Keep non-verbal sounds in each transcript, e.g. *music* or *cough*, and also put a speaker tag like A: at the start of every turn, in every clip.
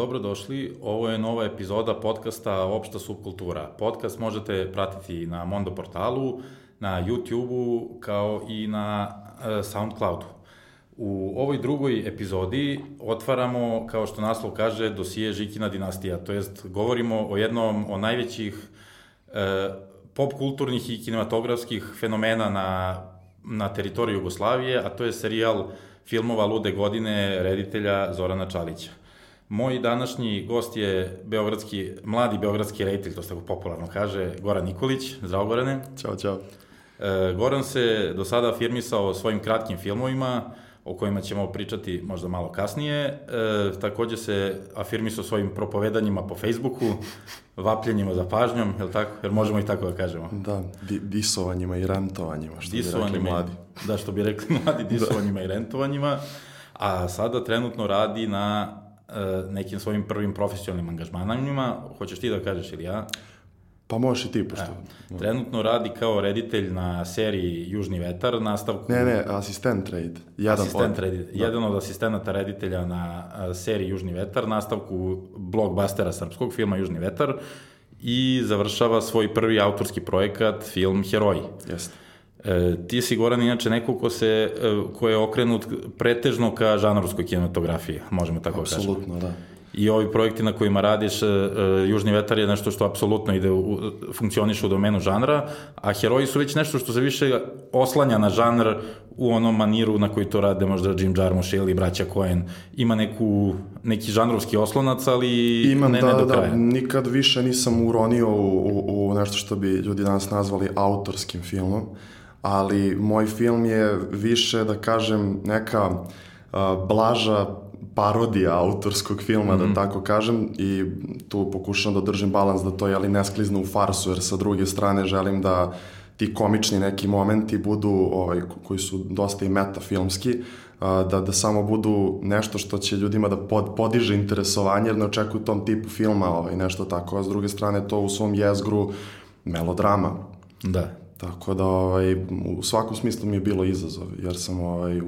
A: Dobrodošli, ovo je nova epizoda podcasta Opšta subkultura. Podcast možete pratiti na Mondo portalu, na YouTube-u, kao i na e, Soundcloudu. U ovoj drugoj epizodi otvaramo, kao što naslov kaže, dosije Žikina dinastija, to jest govorimo o jednom od najvećih e, pop kulturnih i kinematografskih fenomena na, na teritoriji Jugoslavije, a to je serijal filmova Lude godine reditelja Zorana Čalića. Moj današnji gost je beogradski, mladi beogradski reditelj, to se tako popularno kaže, Goran Nikolić. Zdravo, Gorane.
B: Ćao, čao.
A: E, Goran se do sada afirmisao svojim kratkim filmovima, o kojima ćemo pričati možda malo kasnije. E, takođe se afirmisao svojim propovedanjima po Facebooku, vapljenjima za pažnjom, je li tako? Jer možemo i tako da kažemo.
B: Da, di, disovanjima i rentovanjima, što disovanjima, bi rekli mladi.
A: Da, što bi rekli mladi, *laughs* disovanjima da. i rentovanjima. A sada trenutno radi na e, nekim svojim prvim profesionalnim angažmanima. Hoćeš ti da kažeš ili ja?
B: Pa možeš i ti, pošto...
A: E, trenutno radi kao reditelj na seriji Južni vetar, nastavku...
B: Ne, ne, asistent red.
A: Jedan asistent od... red, da. Jedan od asistenata reditelja na seriji Južni vetar, nastavku blockbustera srpskog filma Južni vetar i završava svoj prvi autorski projekat, film Heroji.
B: Jeste.
A: E, ti si, Goran, inače neko ko, se, e, ko je okrenut pretežno ka žanrovskoj kinematografiji, možemo tako
B: da kažemo. Apsolutno, da
A: i ovi projekti na kojima radiš, uh, Južni vetar je nešto što apsolutno ide, u, funkcioniše u domenu žanra, a heroji su već nešto što se više oslanja na žanr u onom maniru na koji to rade možda Jim Jarmusch ili braća Coen. Ima neku, neki žanrovski oslonac, ali
B: Imam,
A: ne,
B: da,
A: ne do
B: da,
A: kraja.
B: Da, nikad više nisam uronio u, u, u nešto što bi ljudi danas nazvali autorskim filmom, ali moj film je više, da kažem, neka uh, blaža parodija autorskog filma, mm -hmm. da mhm. tako kažem, i tu pokušam da držim balans da to je ali ne sklizne u farsu, jer sa druge strane želim da ti komični neki momenti budu, ovaj, koji su dosta i metafilmski, da, da samo budu nešto što će ljudima da pod, podiže interesovanje, jer ne očekuju tom tipu filma ovaj, nešto tako, a s druge strane to u svom jezgru melodrama.
A: Da.
B: Tako da ovaj, u svakom smislu mi je bilo izazov, jer sam ovaj,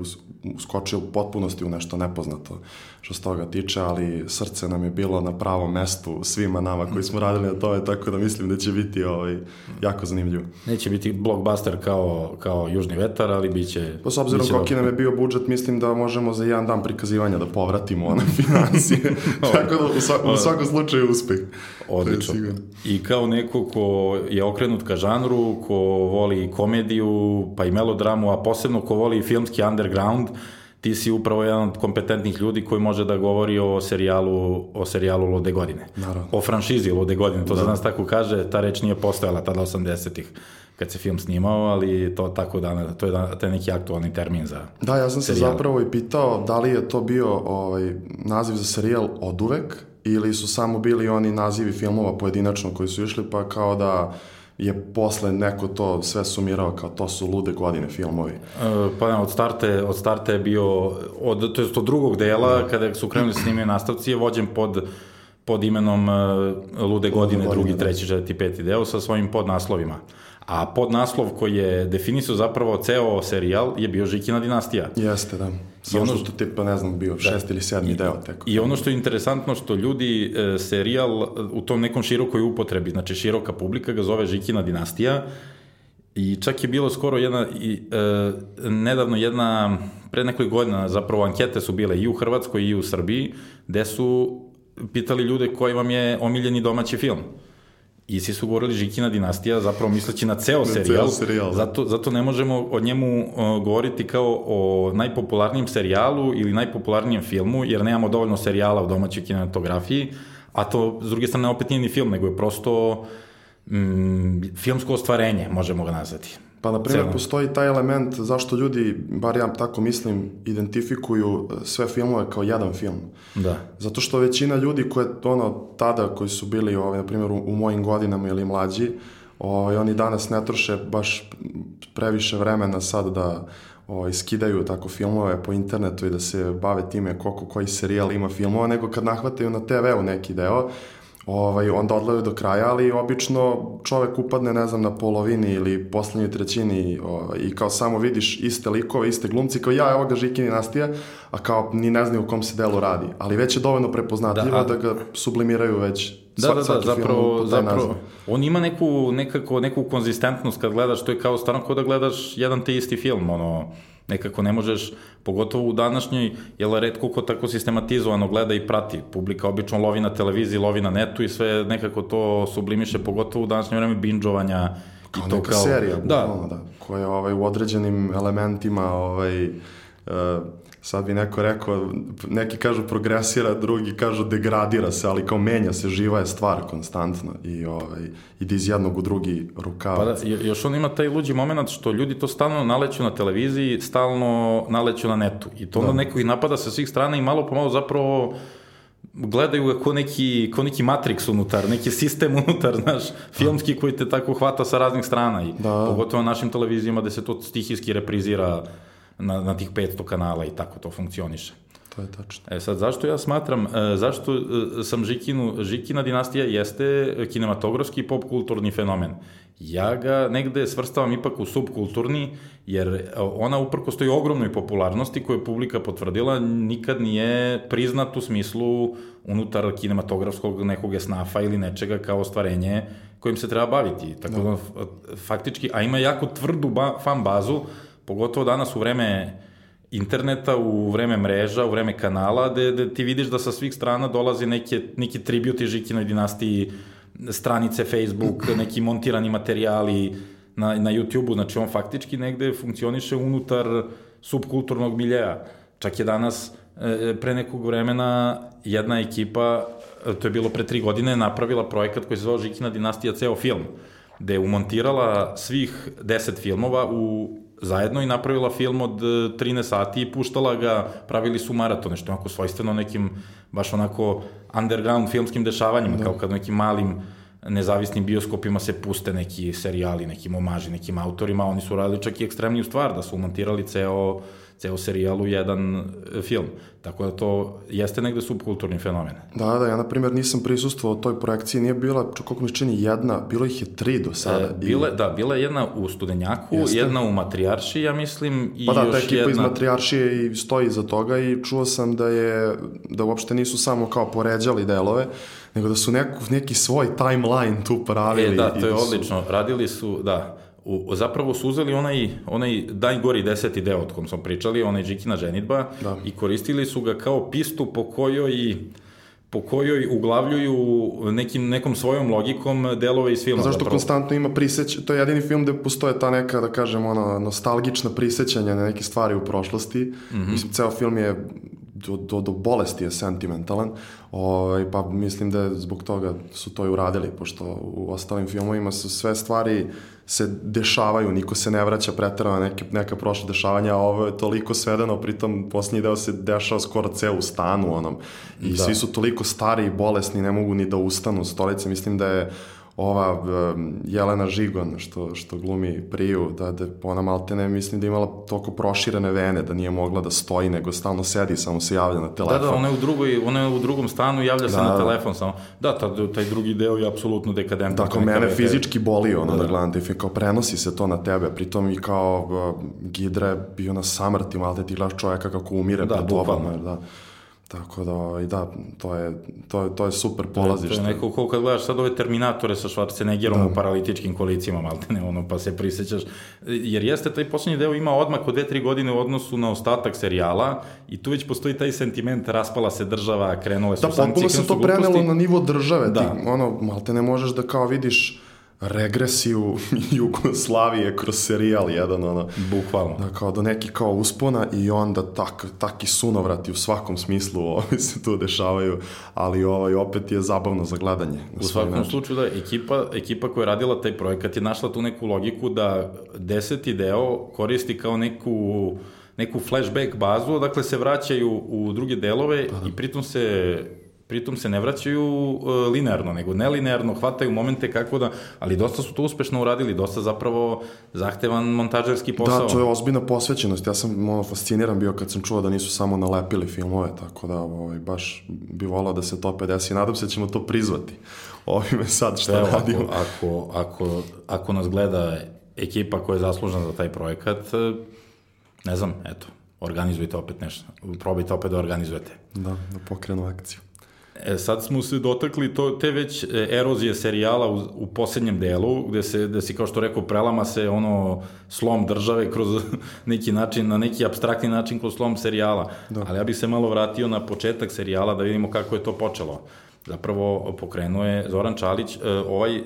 B: uskočio u potpunosti u nešto nepoznato što se toga tiče, ali srce nam je bilo na pravom mestu svima nama koji smo radili na tome, tako da mislim da će biti ovaj, jako zanimljivo.
A: Neće biti blockbuster kao, kao Južni vetar, ali bit će...
B: Pa s obzirom koliki nam je bio budžet, mislim da možemo za jedan dan prikazivanja da povratimo one *laughs* financije. *laughs* tako da u, svakom, u svakom slučaju uspeh.
A: Odlično. I kao neko ko je okrenut ka žanru, ko voli komediju, pa i melodramu, a posebno ko voli filmski underground, ti si upravo jedan od kompetentnih ljudi koji može da govori o serijalu, o serijalu Lude godine.
B: Naravno.
A: O franšizi Lude godine, to da. za nas tako kaže, ta reč nije postojala tada 80-ih kad se film snimao, ali to tako da, to je, da, to je neki aktualni termin za
B: Da, ja sam serijal. se zapravo i pitao da li je to bio ovaj, naziv za serijal od uvek ili su samo bili oni nazivi filmova pojedinačno koji su išli, pa kao da je posle neko to sve sumirao kao to su lude godine filmovi.
A: E, pa ne, od starte, od starte je bio, od, to je od drugog dela, da. kada su krenuli snimaju nastavci, je vođen pod pod imenom uh, Lude godine, Lude drugi, da. treći, četvrti, peti deo sa svojim podnaslovima. A podnaslov koji je definisao zapravo ceo serijal je bio Žikina dinastija.
B: Jeste, da. Samo ono što tipa, ne znam, bio da. šest ili sedmi deo teko.
A: I ono što je interesantno što ljudi e, serijal u tom nekom širokoj upotrebi, znači široka publika ga zove Žikina dinastija i čak je bilo skoro jedna, i, e, nedavno jedna, pre nekoj godina zapravo ankete su bile i u Hrvatskoj i u Srbiji, gde su pitali ljude koji vam je omiljeni domaći film. I svi su govorili Žikina dinastija, zapravo misleći na ceo serijal. serijal. Da. Zato, zato ne možemo o njemu uh, govoriti kao o najpopularnijem serijalu ili najpopularnijem filmu, jer nemamo dovoljno serijala u domaćoj kinematografiji, a to, s druge strane, opet nije ni film, nego je prosto mm, filmsko ostvarenje, možemo ga nazvati.
B: Pa, na primjer, postoji taj element zašto ljudi, bar ja tako mislim, identifikuju sve filmove kao jedan film.
A: Da.
B: Zato što većina ljudi koje, ono, tada koji su bili, ovaj, na primjer, u, u mojim godinama ili mlađi, ovaj, oni danas ne troše baš previše vremena sad da ovaj, skidaju tako filmove po internetu i da se bave time koliko koji serijal ima filmova, nego kad nahvataju na TV-u neki deo, ovaj, onda odlaju do kraja, ali obično čovek upadne, ne znam, na polovini ili poslednjoj trećini ovaj, i kao samo vidiš iste likove, iste glumci, kao ja, evo ga Žikini Nastija, a kao ni ne znaju u kom se delu radi, ali već je dovoljno prepoznatljivo da, a... da ga sublimiraju već
A: Da, da, da, zapravo, zapravo, on ima neku, nekako, neku konzistentnost kad gledaš, to je kao stvarno kao da gledaš jedan te isti film, ono, nekako ne možeš, pogotovo u današnjoj, jel redko ko tako sistematizovano gleda i prati, publika obično lovi na televiziji, lovi na netu i sve nekako to sublimiše, pogotovo u današnje vreme binđovanja,
B: kao i to neka kao, serija, da, da, koja ovaj, u određenim elementima ovaj, uh, sad bi neko rekao, neki kažu progresira, drugi kažu degradira se, ali kao menja se, živa je stvar konstantno i ovaj, ide iz jednog u drugi rukavac.
A: Pa da, još on ima taj luđi moment što ljudi to stalno naleću na televiziji, stalno naleću na netu i to da. onda neko ih napada sa svih strana i malo po malo zapravo gledaju ga ko neki, ko neki Matrix unutar, neki sistem *laughs* unutar, znaš, filmski koji te tako hvata sa raznih strana i da. pogotovo na našim televizijama gde se to stihijski reprizira na, na tih 500 kanala i tako to funkcioniše.
B: To je tačno.
A: E sad, zašto ja smatram, e, zašto e, sam Žikinu, Žikina dinastija jeste kinematografski i pop kulturni fenomen. Ja ga negde svrstavam ipak u subkulturni, jer ona uprko stoji ogromnoj popularnosti koju je publika potvrdila, nikad nije priznat u smislu unutar kinematografskog nekog esnafa ili nečega kao ostvarenje kojim se treba baviti. Tako da, da faktički, a ima jako tvrdu ba, fan bazu, pogotovo danas u vreme interneta, u vreme mreža, u vreme kanala, gde, gde ti vidiš da sa svih strana dolazi neke, neki tributi Žikinoj dinastiji, stranice Facebook, *clears throat* neki montirani materijali na, na YouTube-u, znači on faktički negde funkcioniše unutar subkulturnog miljeja. Čak je danas, e, pre nekog vremena, jedna ekipa, to je bilo pre tri godine, napravila projekat koji se zvao Žikina dinastija ceo film, gde je umontirala svih deset filmova u zajedno i napravila film od 13 e, sati i puštala ga, pravili su maratone, što je onako svojstveno nekim baš onako underground filmskim dešavanjima, da. kao kad nekim malim nezavisnim bioskopima se puste neki serijali, neki momaži, nekim autorima, oni su radili čak i ekstremniju stvar, da su montirali ceo ceo serijal u jedan e, film. Tako da to jeste negde subkulturni fenomen.
B: Da, da, ja na primjer nisam prisustvovao toj projekciji, nije bila, koliko mi čini, jedna, bilo ih je tri do sada. E,
A: bile, i... Da, bila je jedna u Studenjaku, jeste. jedna u Matrijarši, ja mislim, i
B: pa da,
A: još
B: ta ekipa jedna... iz Matrijaršije i stoji za toga i čuo sam da je, da uopšte nisu samo kao poređali delove, nego da su neku, neki svoj timeline tu pravili.
A: E, da, to je da su... odlično. Radili su, da, u, zapravo su uzeli onaj, onaj najgori deseti deo od kom smo pričali, onaj Džikina ženitba da. i koristili su ga kao pistu po kojoj po kojoj uglavljuju nekim, nekom svojom logikom delove iz filma.
B: Zašto zapravo. konstantno ima priseć, to je jedini film gde postoje ta neka, da kažem, ona nostalgična prisećanja na neke stvari u prošlosti. Mm -hmm. Mislim, ceo film je do, do, do bolesti je sentimentalan, ovaj, pa mislim da zbog toga su to i uradili, pošto u ostalim filmovima su sve stvari se dešavaju, niko se ne vraća pretarano neke, neka prošla dešavanja, a ovo je toliko svedeno, pritom posljednji deo se dešava skoro ceo u stanu onom, i da. svi su toliko stari i bolesni, ne mogu ni da ustanu stolice, mislim da je ova um, Jelena Žigon što, što glumi Priju, da, da ona malte ne mislim da imala toliko proširene vene, da nije mogla da stoji, nego stalno sedi, samo se javlja na telefon.
A: Da, da, ona je u, drugoj, ona je u drugom stanu i javlja da, se na da. telefon samo. Da, taj, taj drugi deo je apsolutno dekadentan.
B: Dakle, mene fizički boli ono da, da gledam taj film, kao prenosi se to na tebe, pritom i kao uh, Gidra je bio na samrti, malte ti gledaš čovjeka kako umire da, pred tobom, da. Tako da, i da, to je, to je, to je super polazište.
A: To je neko ko kad gledaš sad ove Terminatore sa Schwarzeneggerom da. u paralitičkim kolicima, malte ne, ono, pa se prisjećaš. Jer jeste, taj poslednji deo ima odmak od 2-3 godine u odnosu na ostatak serijala i tu već postoji taj sentiment, raspala se država, krenule su
B: da, sankcije. Da, potpuno se to prenelo na nivo države. Da. Ti, ono, malte ne možeš da kao vidiš regresiju *laughs* Jugoslavije kroz serijal jedan, ono.
A: Bukvalno.
B: Da, kao do neki kao uspona i onda tak, taki sunovrati u svakom smislu ovaj, se tu dešavaju, ali ovaj, opet je zabavno za gledanje.
A: U svakom način. slučaju da, ekipa, ekipa koja je radila taj projekat je našla tu neku logiku da deseti deo koristi kao neku neku flashback bazu, dakle se vraćaju u druge delove da. i pritom se pritom se ne vraćaju uh, linearno, nego nelinearno, hvataju momente kako da, ali dosta su to uspešno uradili, dosta zapravo zahtevan montažerski posao.
B: Da, to je ozbiljna posvećenost. Ja sam ono, fasciniran bio kad sam čuo da nisu samo nalepili filmove, tako da ovaj, baš bi volao da se to 50 i nadam se da ćemo to prizvati ovime sad što
A: Evo,
B: radimo.
A: Ako, ako, ako, ako nas gleda ekipa koja je zaslužna za taj projekat, ne znam, eto, organizujte opet nešto, probajte opet da organizujete.
B: Da, da pokrenu akciju.
A: E, sad smo se dotakli to, te već e, erozije serijala u, u poslednjem delu, gde se, gde si kao što rekao, prelama se ono slom države kroz *laughs* neki način, na neki abstraktni način kroz slom serijala. Da. Ali ja bih se malo vratio na početak serijala da vidimo kako je to počelo. Zapravo pokrenuo je Zoran Čalić, e, ovaj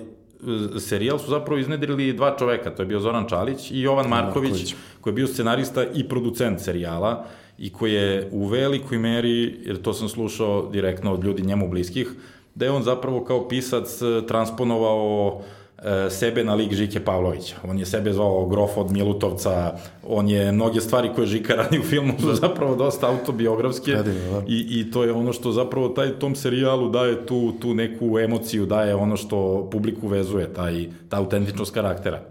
A: serijal su zapravo iznedrili dva čoveka, to je bio Zoran Čalić i Jovan Marković, Marković. koji je bio scenarista i producent serijala i koji je u velikoj meri, jer to sam slušao direktno od ljudi njemu bliskih, da je on zapravo kao pisac e, transponovao e, sebe na lik Žike Pavlovića. On je sebe zvao Grof od Milutovca, on je mnoge stvari koje Žika radi u filmu su zapravo dosta autobiografske
B: Radimo, da.
A: i, i to je ono što zapravo taj tom serijalu daje tu, tu neku emociju, daje ono što publiku vezuje, taj, ta autentičnost karaktera.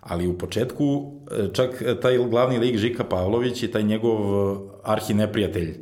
A: Ali u početku e, čak taj glavni lik Žika Pavlović i taj njegov arhi neprijatelj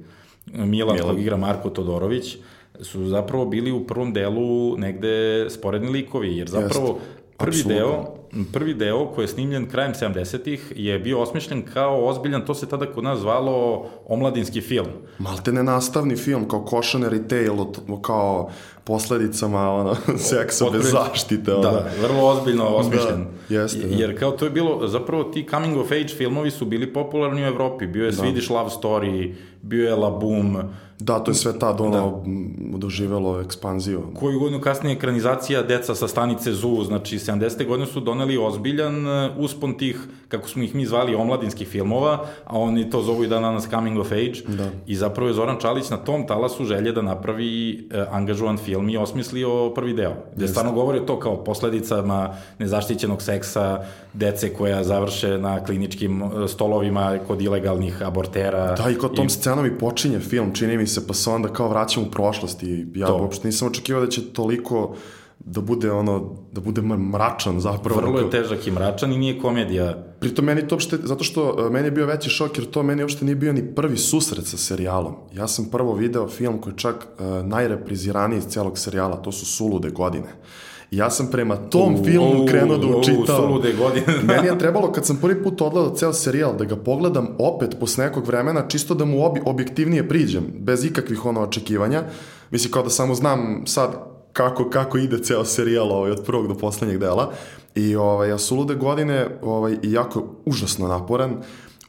A: Milan, Milan. kog igra Marko Todorović, su zapravo bili u prvom delu negde sporedni likovi, jer zapravo Jest. prvi Absolutno. deo prvi deo koji je snimljen krajem 70-ih je bio osmišljen kao ozbiljan, to se tada kod nas zvalo omladinski film.
B: Malte ne nastavni film, kao cautionary tale, kao posledicama ono, *laughs* seksa bez zaštite.
A: Ono. Da, vrlo ozbiljno osmišljen.
B: Da, jeste, da.
A: Jer kao to je bilo, zapravo ti coming of age filmovi su bili popularni u Evropi. Bio je da. Swedish Love Story, bio je La Boom.
B: Da, to je sve tad ono da. doživelo ekspanziju.
A: Koju godinu kasnije ekranizacija Deca sa stanice ZU, znači 70. godine su doneli ozbiljan uh, uspon tih, kako smo ih mi zvali, omladinskih filmova, a oni to zovu i dan danas coming of age. Da. I zapravo je Zoran Čalić na tom talasu želje da napravi uh, angažovan film i osmislio prvi deo. Gde Jeste. stvarno govori to kao posledicama nezaštićenog seksa, dece koja završe na kliničkim uh, stolovima kod ilegalnih abortera.
B: Da, i kod tom I... scenom i počinje film, čini mi se, pa se onda kao vraćam u prošlost i ja to. uopšte nisam očekivao da će toliko da bude ono, da bude mračan zapravo.
A: Vrlo je težak i mračan i nije komedija.
B: Pritom meni to uopšte, zato što e, meni je bio veći šok jer to meni uopšte nije bio ni prvi susret sa serijalom. Ja sam prvo video film koji je čak uh, najrepriziraniji iz celog serijala, to su Sulude godine. Ja sam prema tom u, filmu krenuo da učitam.
A: Sulude godine.
B: Meni je trebalo, kad sam prvi put odgledao ceo serijal, da ga pogledam opet posle nekog vremena, čisto da mu obi, objektivnije priđem, bez ikakvih ono očekivanja. Mislim, kao da samo znam sad kako, kako ide ceo serijal ovaj, od prvog do poslednjeg dela. I ovaj, ja su lude godine ovaj, i jako užasno naporan.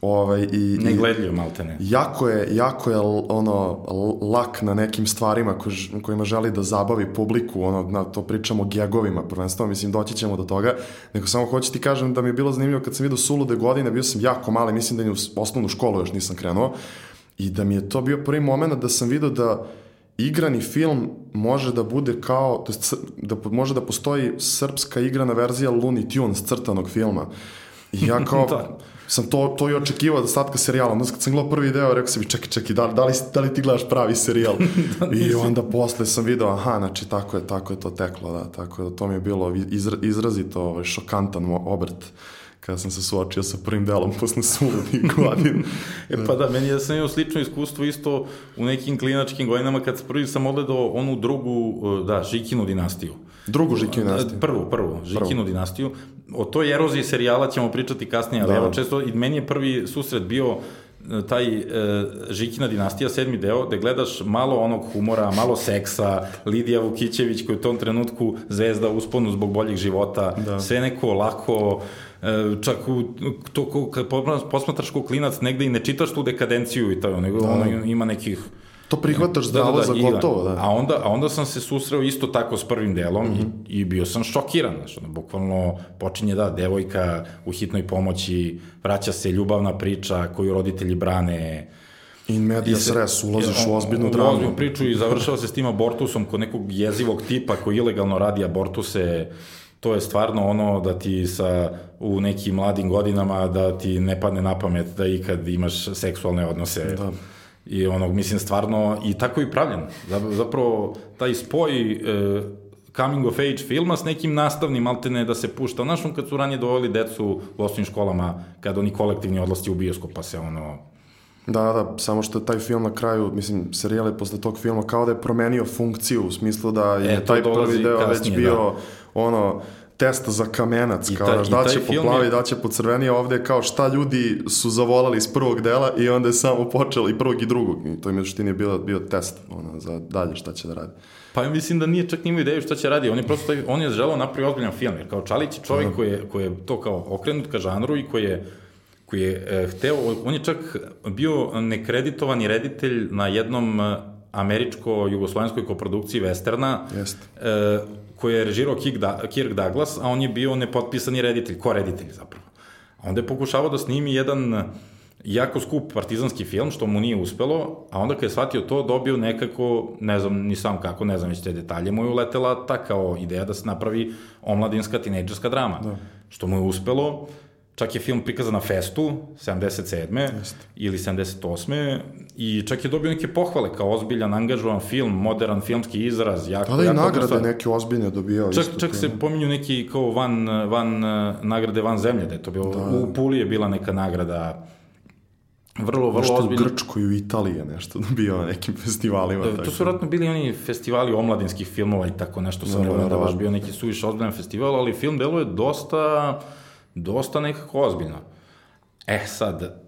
B: Ovaj, i,
A: Negledljiv, malte ne.
B: Jako je, jako je ono, lak na nekim stvarima ko, kojima želi da zabavi publiku, ono, na, to pričamo o gegovima, prvenstveno, mislim, doći ćemo do toga, nego samo hoću ti kažem da mi je bilo zanimljivo kad sam vidio Sulude godine, bio sam jako mali, mislim da ni u osnovnu školu još nisam krenuo, i da mi je to bio prvi moment da sam vidio da igrani film može da bude kao, da može da postoji srpska igrana verzija Looney Tunes crtanog filma. I ja *laughs* kao, da. sam to, to i očekivao da statka serijala. Onda kad sam gledao prvi deo, rekao sam mi, čekaj, čekaj, da, da, li, da li ti gledaš pravi serijal? *laughs* da, I onda posle sam video, aha, znači tako je, tako je to teklo, da, tako da to mi je bilo izra, izrazito ovaj, šokantan obrt kada sam se suočio sa prvim delom *laughs* posle suludnih godina.
A: e pa da, meni ja sam imao slično iskustvo isto u nekim klinačkim godinama kad prvi sam odgledao onu drugu, e, da, Žikinu dinastiju.
B: Drugu Žikinu dinastiju?
A: Prvu, prvu, Žikinu prvu. dinastiju. O toj eroziji serijala ćemo pričati kasnije, ali da. evo često, i meni je prvi susret bio e, taj e, Žikina dinastija, sedmi deo, gde gledaš malo onog humora, malo seksa, Lidija Vukićević koja je u tom trenutku zvezda usponu zbog boljih života, da. sve neko lako, E, čak u, to, kad posmatraš ko klinac, negde i ne čitaš tu dekadenciju i to, nego da. ono ima nekih
B: To prihvataš zdravo da, da, da, za gotovo, da.
A: A onda, a onda sam se susreo isto tako s prvim delom mm -hmm. i, i bio sam šokiran, znaš, ono, bukvalno počinje da, devojka u hitnoj pomoći, vraća se ljubavna priča koju roditelji brane,
B: In media se, res, ulaziš u ozbiljnu dramu. U ozbiljnu
A: priču i završava se s tim abortusom kod nekog jezivog tipa koji ilegalno radi abortuse, to je stvarno ono da ti sa u nekim mladim godinama da ti ne padne na pamet da ikad imaš seksualne odnose. Da. I ono, mislim, stvarno, i tako i pravljen. Zapravo, taj spoj e, coming of age filma s nekim nastavnim alterne da se pušta. Znaš, kad su ranije doveli decu u osnovnim školama, kada oni kolektivni odlasti u bioskop, pa se ono...
B: Da, da, samo što je taj film na kraju, mislim, serijal je posle tog filma kao da je promenio funkciju, u smislu da je e, taj prvi deo kasnije, već bio, da. ono, test za kamenac, I kao da, da će po plavi, je... da će po crveni, ovde kao šta ljudi su zavolali iz prvog dela i onda je samo počelo i prvog i drugog. I to je međutini bio, bio test ono, za dalje šta će da radi.
A: Pa ja mislim da nije čak nimao ideju šta će radi. On je prosto, on je želao napravi ozbiljan film, jer kao Čalić je čovjek koji je, koji je to kao okrenut ka žanru i koji je koji je e, hteo, on je čak bio nekreditovani reditelj na jednom e, američko-jugoslovenskoj koprodukciji Westerna,
B: Jest.
A: e, koji je režirao Kirk Douglas, a on je bio nepotpisani reditelj, ko reditelj zapravo. A onda je pokušavao da snimi jedan jako skup partizanski film, što mu nije uspelo, a onda kad je shvatio to, dobio nekako, ne znam ni sam kako, ne znam već te detalje, mu je uletela ta kao ideja da se napravi omladinska, tinejdžerska drama. Da. Što mu je uspelo, čak je film prikazan na Festu, 77. Just. ili 78. I čak je dobio neke pohvale kao ozbiljan, angažovan film, modern filmski izraz. Jako,
B: da, da i nagrade stvar. neke ozbiljne dobijao.
A: Čak, čak se pominju neki kao van, van nagrade van zemlje, da je to bilo, da. u Puli je bila neka nagrada vrlo, vrlo nešto ozbiljno.
B: u Grčkoj, u Italiji je nešto dobio na nekim festivalima.
A: Da, to su vratno bili oni festivali omladinskih filmova i tako nešto, sam da, da, da, baš bio neki suviš ozbiljan festival, ali film deluje dosta, dosta nekako ozbiljno. E sad,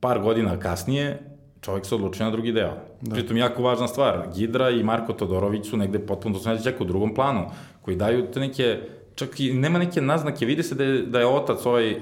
A: par godina kasnije, čovjek se odlučio na drugi deo. Da. Pritom jako važna stvar, Gidra i Marko Todorović su negde potpuno, se neće u drugom planu, koji daju te neke, čak i nema neke naznake, vidi se da je, da je otac ovaj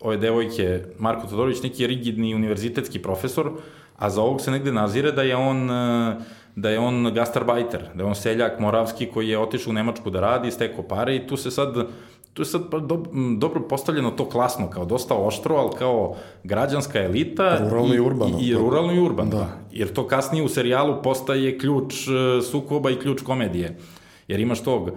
A: ove devojke, Marko Todorović, neki rigidni univerzitetski profesor, a za ovog se negde nazire da je on e, da je on gastarbajter, da je on seljak moravski koji je otišao u Nemačku da radi, stekao pare i tu se sad tu je sad pa do, dobro postavljeno to klasno, kao dosta oštro, ali kao građanska elita.
B: Ruralno i, i urbano.
A: I, i ruralno i urbano, da. Jer to kasnije u serijalu postaje ključ e, sukoba i ključ komedije. Jer imaš tog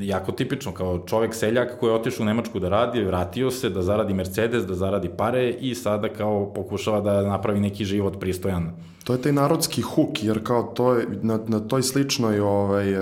A: jako tipično, kao čovek seljak koji je otišao u Nemačku da radi, vratio se, da zaradi Mercedes, da zaradi pare i sada kao pokušava da napravi neki život pristojan.
B: To je taj narodski huk, jer kao to je, na, na toj sličnoj, ovaj,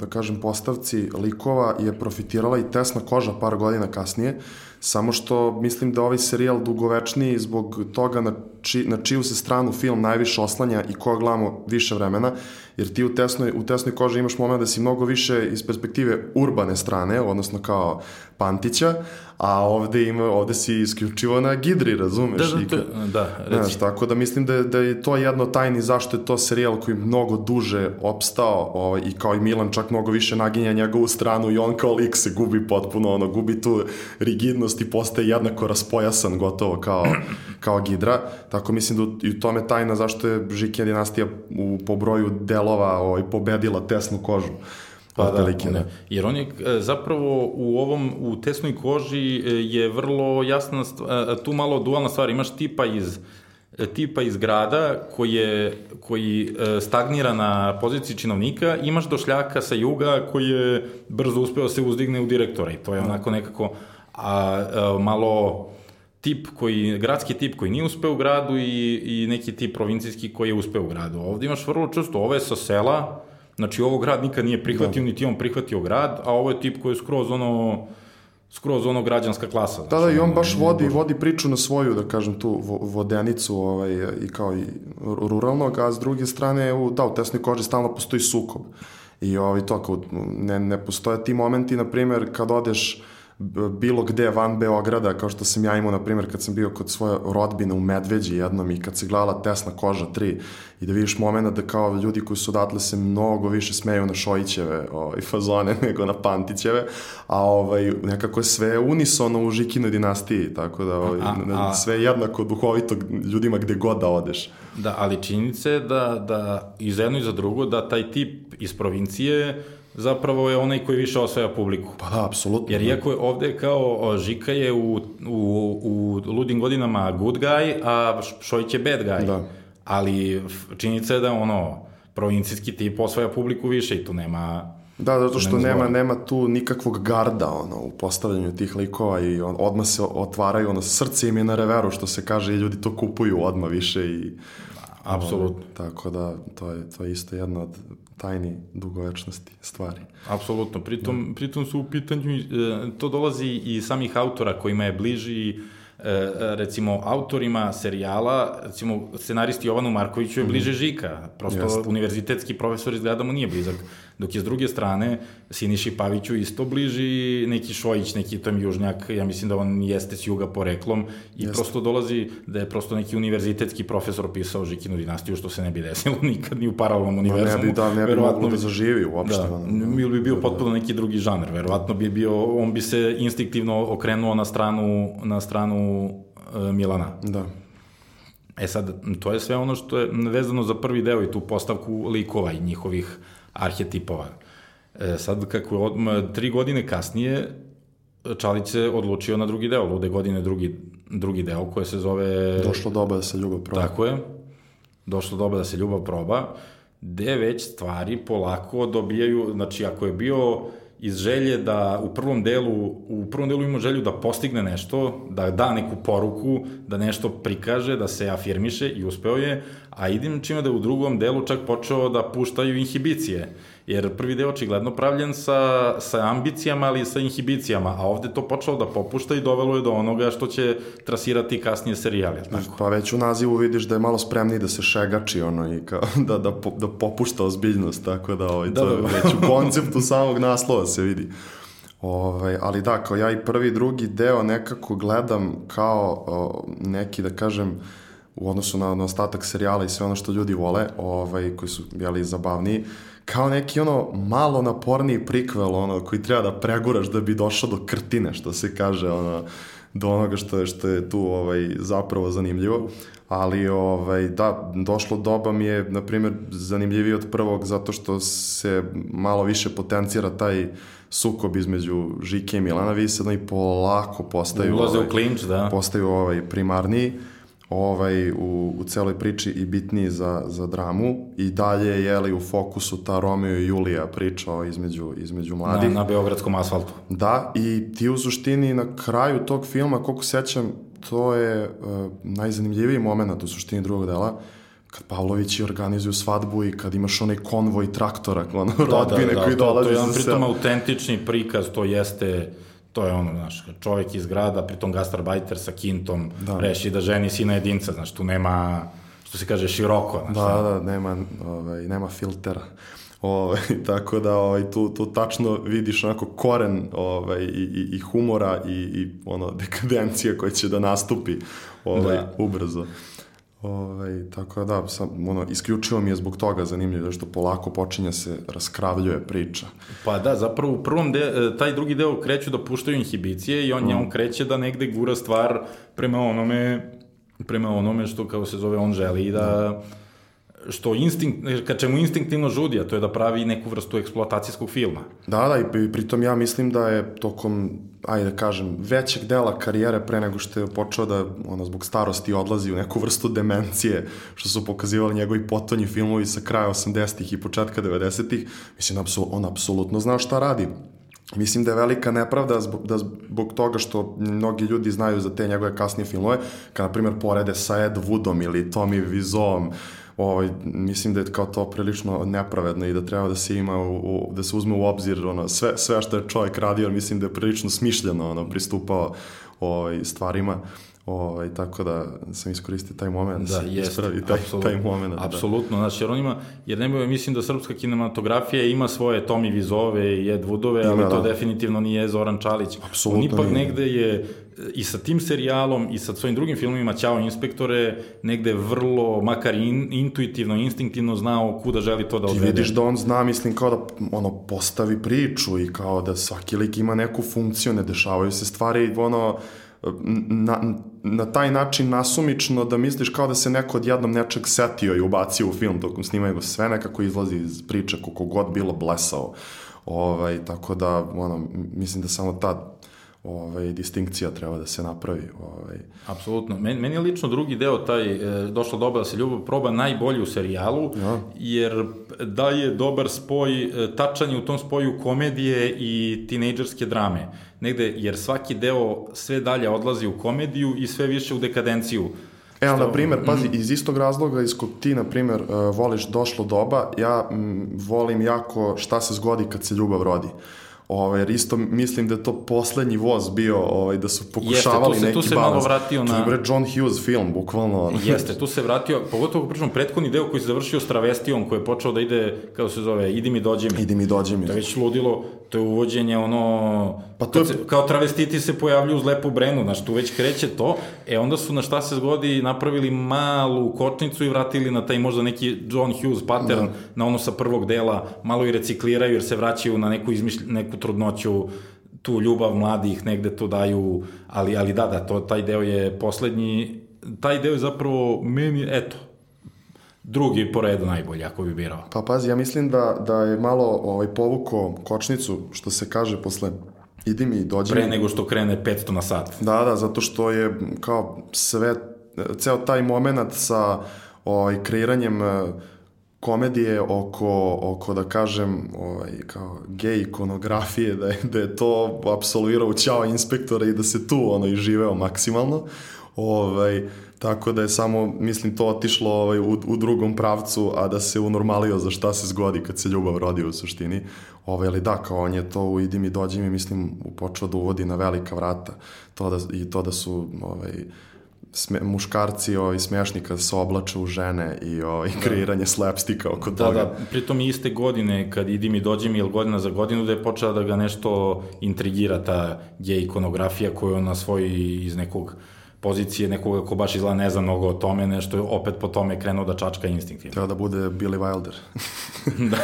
B: da kažem, postavci likova je profitirala i tesna koža par godina kasnije, samo što mislim da ovaj serijal dugovečniji zbog toga na, či, na čiju se stranu film najviše oslanja i koga gledamo više vremena, jer ti u tesnoj, u tesnoj koži imaš moment da si mnogo više iz perspektive urbane strane, odnosno kao Pantića, a ovde, ima, ovde si isključivo na Gidri, razumeš?
A: Da, da, to, da,
B: reci. Znaš, tako da mislim da, da je to jedno tajni zašto je to serijal koji mnogo duže opstao ovaj, i kao i Milan čak mnogo više naginja njegovu stranu i on kao lik se gubi potpuno, ono, gubi tu rigidnost i postaje jednako raspojasan gotovo kao, *clears throat* kao Gidra. Tako mislim da i u tome tajna zašto je Žikija dinastija u, po broju delova ovaj, pobedila tesnu kožu.
A: Pa da, da, jer on je e, zapravo u ovom, u tesnoj koži e, je vrlo jasna, e, tu malo dualna stvar, imaš tipa iz tipa iz grada koji, je, koji stagnira na poziciji činovnika, imaš došljaka sa juga koji je brzo uspeo da se uzdigne u direktora i to je onako nekako a, a malo tip koji, gradski tip koji nije uspeo u gradu i, i neki tip provincijski koji je uspeo u gradu. Ovde imaš vrlo često ove sa sela, znači ovo grad nikad nije prihvatio, da. niti on prihvatio grad, a ovo je tip koji je skroz ono, skroz ono građanska klasa. Znači,
B: da, da, i on baš vodi, vodi priču na svoju, da kažem, tu vodenicu ovaj, i kao i ruralnog, a s druge strane, u, da, u tesnoj koži stalno postoji sukob. I ovaj, to, kao, ne, ne postoje ti momenti, na primjer, kad odeš bilo gde van Beograda, kao što sam ja imao, na primjer, kad sam bio kod svoje rodbine u Medveđi jednom i kad se gledala Tesna koža 3 i da vidiš momena da kao ljudi koji su odatle se mnogo više smeju na Šojićeve ovaj, fazone *laughs* nego na Pantićeve, a ovaj, nekako je sve unisono u Žikinoj dinastiji, tako da ovaj, a, a, sve jednako duhovito ljudima gde god da odeš.
A: Da, ali činjenica je da, da i za jedno i za drugo, da taj tip iz provincije zapravo je onaj koji više osvaja publiku.
B: Pa da, apsolutno.
A: Jer da. iako je ovde kao Žika je u, u, u ludim godinama good guy, a Šojić je bad guy. Da. Ali činjenica je da ono, provincijski tip osvaja publiku više i tu nema
B: Da, zato što nema, nema tu nikakvog garda ono, u postavljanju tih likova i on, odmah se otvaraju, ono, srce im je na reveru, što se kaže, i ljudi to kupuju odmah više i
A: Apsolutno.
B: Tako da, to je, to je isto jedna od tajni dugovečnosti stvari.
A: Apsolutno. Pritom, da. pritom su u pitanju, e, to dolazi i samih autora kojima je bliži recimo autorima serijala, recimo scenaristi Jovanu Markoviću je bliže mhm. Žika, prosto Jeste. univerzitetski profesor izgleda mu nije blizak, dok je s druge strane Siniši Paviću isto bliži neki Šojić, neki tom južnjak, ja mislim da on jeste s juga poreklom i Jeste. prosto dolazi da je prosto neki univerzitetski profesor pisao Žikinu dinastiju, što se ne bi desilo *laughs* nikad ni u paralelnom univerzumu.
B: Ne bi, da, ne bi moglo da zaživi uopšte. Da,
A: ili bi bio da, potpuno neki drugi žanr, verovatno bi bio, on bi se instinktivno okrenuo na stranu, na stranu uh, Milana.
B: Da.
A: E sad, to je sve ono što je vezano za prvi deo i tu postavku likova i njihovih arhetipova. E, sad, kako je od, tri godine kasnije, Čalić se odlučio na drugi deo, lude godine drugi, drugi deo, koje se zove...
B: Došlo doba da se ljubav proba.
A: Tako je. Došlo doba da se ljubav proba, gde već stvari polako dobijaju, znači ako je bio iz želje da u prvom delu, u prvom delu ima želju da postigne nešto, da da neku poruku, da nešto prikaže, da se afirmiše i uspeo je, a idem čime da u drugom delu čak počeo da puštaju inhibicije Jer prvi deo očigledno pravljen sa, sa ambicijama, ali i sa inhibicijama, a ovde to počelo da popušta i dovelo je do onoga što će trasirati kasnije serijali. Tako?
B: Pa već u nazivu vidiš da je malo spremniji da se šegači ono i kao, *laughs* da, da, da popušta ozbiljnost, tako da, ovaj, da, to da, da. već u konceptu samog naslova se vidi. Ovaj, ali da, kao ja i prvi i drugi deo nekako gledam kao o, neki, da kažem, u odnosu na, na ostatak serijala i sve ono što ljudi vole, ovaj, koji su, jeli, zabavniji, kao neki ono malo naporniji prikvel ono koji treba da preguraš da bi došao do krtine što se kaže ono do onoga što je što je tu ovaj zapravo zanimljivo. Ali ovaj da došlo doba mi je na primjer zanimljiviji od prvog zato što se malo više potencira taj sukob između Žike i Milana Visedno i polako postaju
A: ulaze ovaj, u klinč da.
B: postaju ovaj primarniji ovaj, u, u celoj priči i bitniji za, za dramu i dalje je li u fokusu ta Romeo i Julija priča između, između mladih.
A: Na, na Beogradskom asfaltu.
B: Da, i ti u suštini na kraju tog filma, koliko sećam, to je uh, najzanimljiviji moment u suštini drugog dela, kad Pavlovići organizuju svadbu i kad imaš onaj konvoj traktora, ono, da, rodbine da, da, koji dolaze
A: za To je on pritom autentični prikaz, to jeste to je ono, znaš, čovjek iz grada, pritom gastarbajter sa kintom, da. reši da ženi sina jedinca, znaš, tu nema, što se kaže, široko. Znaš,
B: da, da, nema, ovaj, nema filtera. Ovaj, *laughs* tako da ovaj, tu, tu tačno vidiš onako koren ovaj, i, i, i humora i, i ono, *laughs* dekadencija koja će da nastupi ovaj, da. ubrzo. Ovaj, tako da, sam, ono, isključivo mi je zbog toga zanimljivo, što polako počinje se raskravljuje priča.
A: Pa da, zapravo u prvom de, taj drugi deo kreću da puštaju inhibicije i on, mm. on kreće da negde gura stvar prema onome prema onome što kao se zove on želi da, da što instinkt, kad čemu instinktivno žudi, a to je da pravi neku vrstu eksploatacijskog filma.
B: Da, da, i pritom ja mislim da je tokom, ajde da kažem, većeg dela karijere pre nego što je počeo da, ono, zbog starosti odlazi u neku vrstu demencije, što su pokazivali njegovi potonji filmovi sa kraja 80-ih i početka 90-ih, mislim, on apsolutno zna šta radi. Mislim da je velika nepravda zbog, da zbog toga što mnogi ljudi znaju za te njegove kasnije filmove, kada, na primjer, porede sa Ed Woodom ili Tommy Wiseauom, ovaj, mislim da je kao to prilično nepravedno i da treba da se ima u, u, da se uzme u obzir ono, sve, sve što je čovjek radio, mislim da je prilično smišljeno ono, pristupao ovaj, stvarima. Ovaj, tako da sam iskoristio taj moment
A: da,
B: da
A: jest,
B: ispravi taj, taj moment.
A: Da. Apsolutno, da. znači jer on ima, jer nema, mislim da srpska kinematografija ima svoje Tomi Vizove i Ed Woodove, ali to da. definitivno nije Zoran Čalić.
B: Apsolutno
A: on ipak nije. negde je i sa tim serijalom i sa svojim drugim filmovima Ćao inspektore negde vrlo, makar in, intuitivno, instinktivno znao kuda želi to da odvede.
B: Ti vidiš da on zna, mislim, kao da ono, postavi priču i kao da svaki lik ima neku funkciju, ne dešavaju se stvari, ono, na, na taj način nasumično da misliš kao da se neko odjednom nečeg setio i ubacio u film tokom snimanja go sve nekako izlazi iz priče koliko god bilo blesao. Ovaj, tako da, ono, mislim da samo ta ovaj, distinkcija treba da se napravi. Ovaj.
A: Apsolutno. Meni, meni je lično drugi deo, taj e, došla doba da se ljubav proba najbolji u serijalu, ja. jer daje dobar spoj, e, tačan je u tom spoju komedije i tinejdžerske drame. Negde, jer svaki deo sve dalje odlazi u komediju i sve više u dekadenciju
B: E, ali, na primjer, pazi, mm. iz istog razloga iz kog ti, na primjer, uh, voliš došlo doba, ja m, volim jako šta se zgodi kad se ljubav rodi. Ovaj, jer isto mislim da je to poslednji voz bio, ovaj, da su pokušavali Jeste, tu se, neki. Tu se balans. malo
A: vratio na...
B: To je John Hughes film, bukvalno. *laughs*
A: Jeste, tu se vratio, pogotovo pričamo prethodni deo koji se završio s travestijom, koji je počeo da ide, kako se zove, idi mi dođi mi.
B: Idi mi dođi mi.
A: To je već ludilo, to je uvođenje ono... Pa to je... se, kao travestiti se pojavljuju uz lepu brenu, znaš, tu već kreće to, e onda su na šta se zgodi napravili malu kočnicu i vratili na taj možda neki John Hughes pattern, da. na ono sa prvog dela, malo i recikliraju jer se vraćaju na neku, izmišlj, neku trudnoću, tu ljubav mladih negde to daju, ali, ali da, da, to, taj deo je poslednji, taj deo je zapravo meni, eto, drugi po redu najbolji, ako bi birao.
B: Pa pazi, ja mislim da, da je malo ovaj, povuko kočnicu, što se kaže posle idi mi, dođi
A: Pre nego što krene 500 na sat.
B: Da, da, zato što je kao sve, ceo taj moment sa ovaj, kreiranjem komedije oko, oko da kažem, ovaj, kao gej ikonografije, da je, da je to apsolvirao Ćao inspektora i da se tu ono i živeo maksimalno. Ovaj, tako da je samo, mislim, to otišlo ovaj, u, u drugom pravcu, a da se unormalio za šta se zgodi kad se ljubav rodi u suštini. Ovaj, ali da, kao on je to u Idi mi dođi mi, mislim, počeo da uvodi na velika vrata. To da, I to da su ovaj, sme, muškarci ovaj, smešni kad se oblače u žene i ovaj, da. kreiranje slapstika oko
A: da,
B: toga.
A: Da, pritom iste godine kad idi mi dođi mi, ili godina za godinu, da je počela da ga nešto intrigira ta gej ikonografija koju on na svoj iz nekog pozicije nekoga ko baš izgleda ne zna mnogo o tome, nešto je opet po tome krenuo da čačka instinktivno.
B: Treba da bude Billy Wilder. *laughs*
A: da,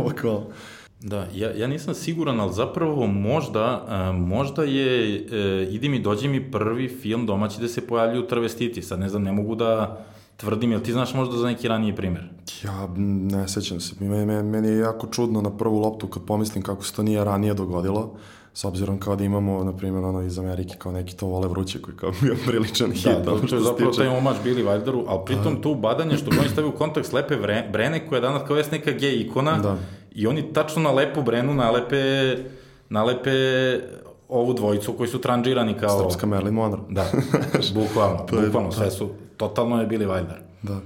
A: upravo *laughs* da. Da, ja, ja nisam siguran, ali zapravo možda, a, možda je e, Idi mi, dođi mi prvi film domaći da se pojavljuju travestiti. Sad ne znam, ne mogu da tvrdim, jel ti znaš možda za neki raniji primer?
B: Ja ne sećam se. Meni, meni je jako čudno na prvu loptu kad pomislim kako se to nije ranije dogodilo s obzirom kao da imamo, na primjer, ono iz Amerike, kao neki to vole vruće, koji kao *laughs* bio priličan da, hit.
A: Da, to, je zapravo taj omač Billy Wilderu, ali pritom to ubadanje što oni stavio u kontakt Lepe Brene, koja je danas kao jes neka gej ikona, da. i oni tačno na Lepu Brenu nalepe, nalepe ovu dvojicu koji su tranžirani kao...
B: Srpska Marilyn Monroe.
A: Da, *laughs* bukvalno, bukvalno, sve su, totalno je Billy Wilder.
B: Da.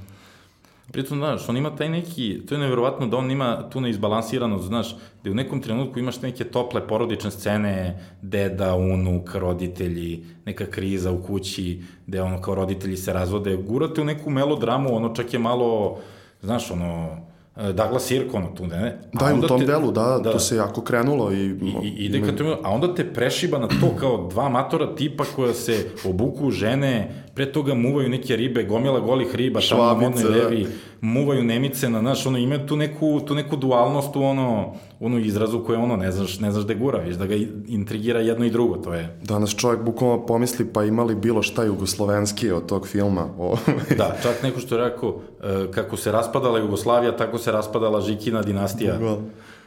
A: Pritom, znaš, on ima taj neki, to je nevjerovatno da on ima tu neizbalansiranost, znaš, da u nekom trenutku imaš neke tople porodične scene, deda, unuk, roditelji, neka kriza u kući, gde ono kao roditelji se razvode, gurate u neku melodramu, ono čak je malo, znaš, ono, Douglas Sirk, ono tu, ne?
B: A da, u tom te, delu, da, da, to se jako krenulo i... I,
A: i ide kad te, a onda te prešiba na to kao dva matora tipa koja se obuku žene, pre toga muvaju neke ribe, gomila golih riba, tamo na modnoj levi, da. Muvaju nemice na, znaš, ono, ima tu neku, tu neku dualnost u ono, onu izrazu koje ono, ne znaš, ne znaš da gura, viš, da ga intrigira jedno i drugo, to je.
B: Danas čovjek bukvalno pomisli pa imali bilo šta jugoslovenski od tog filma. *laughs*
A: da, čak neko što je rekao, e, kako se raspadala Jugoslavija, tako se raspadala Žikina dinastija. Bukval.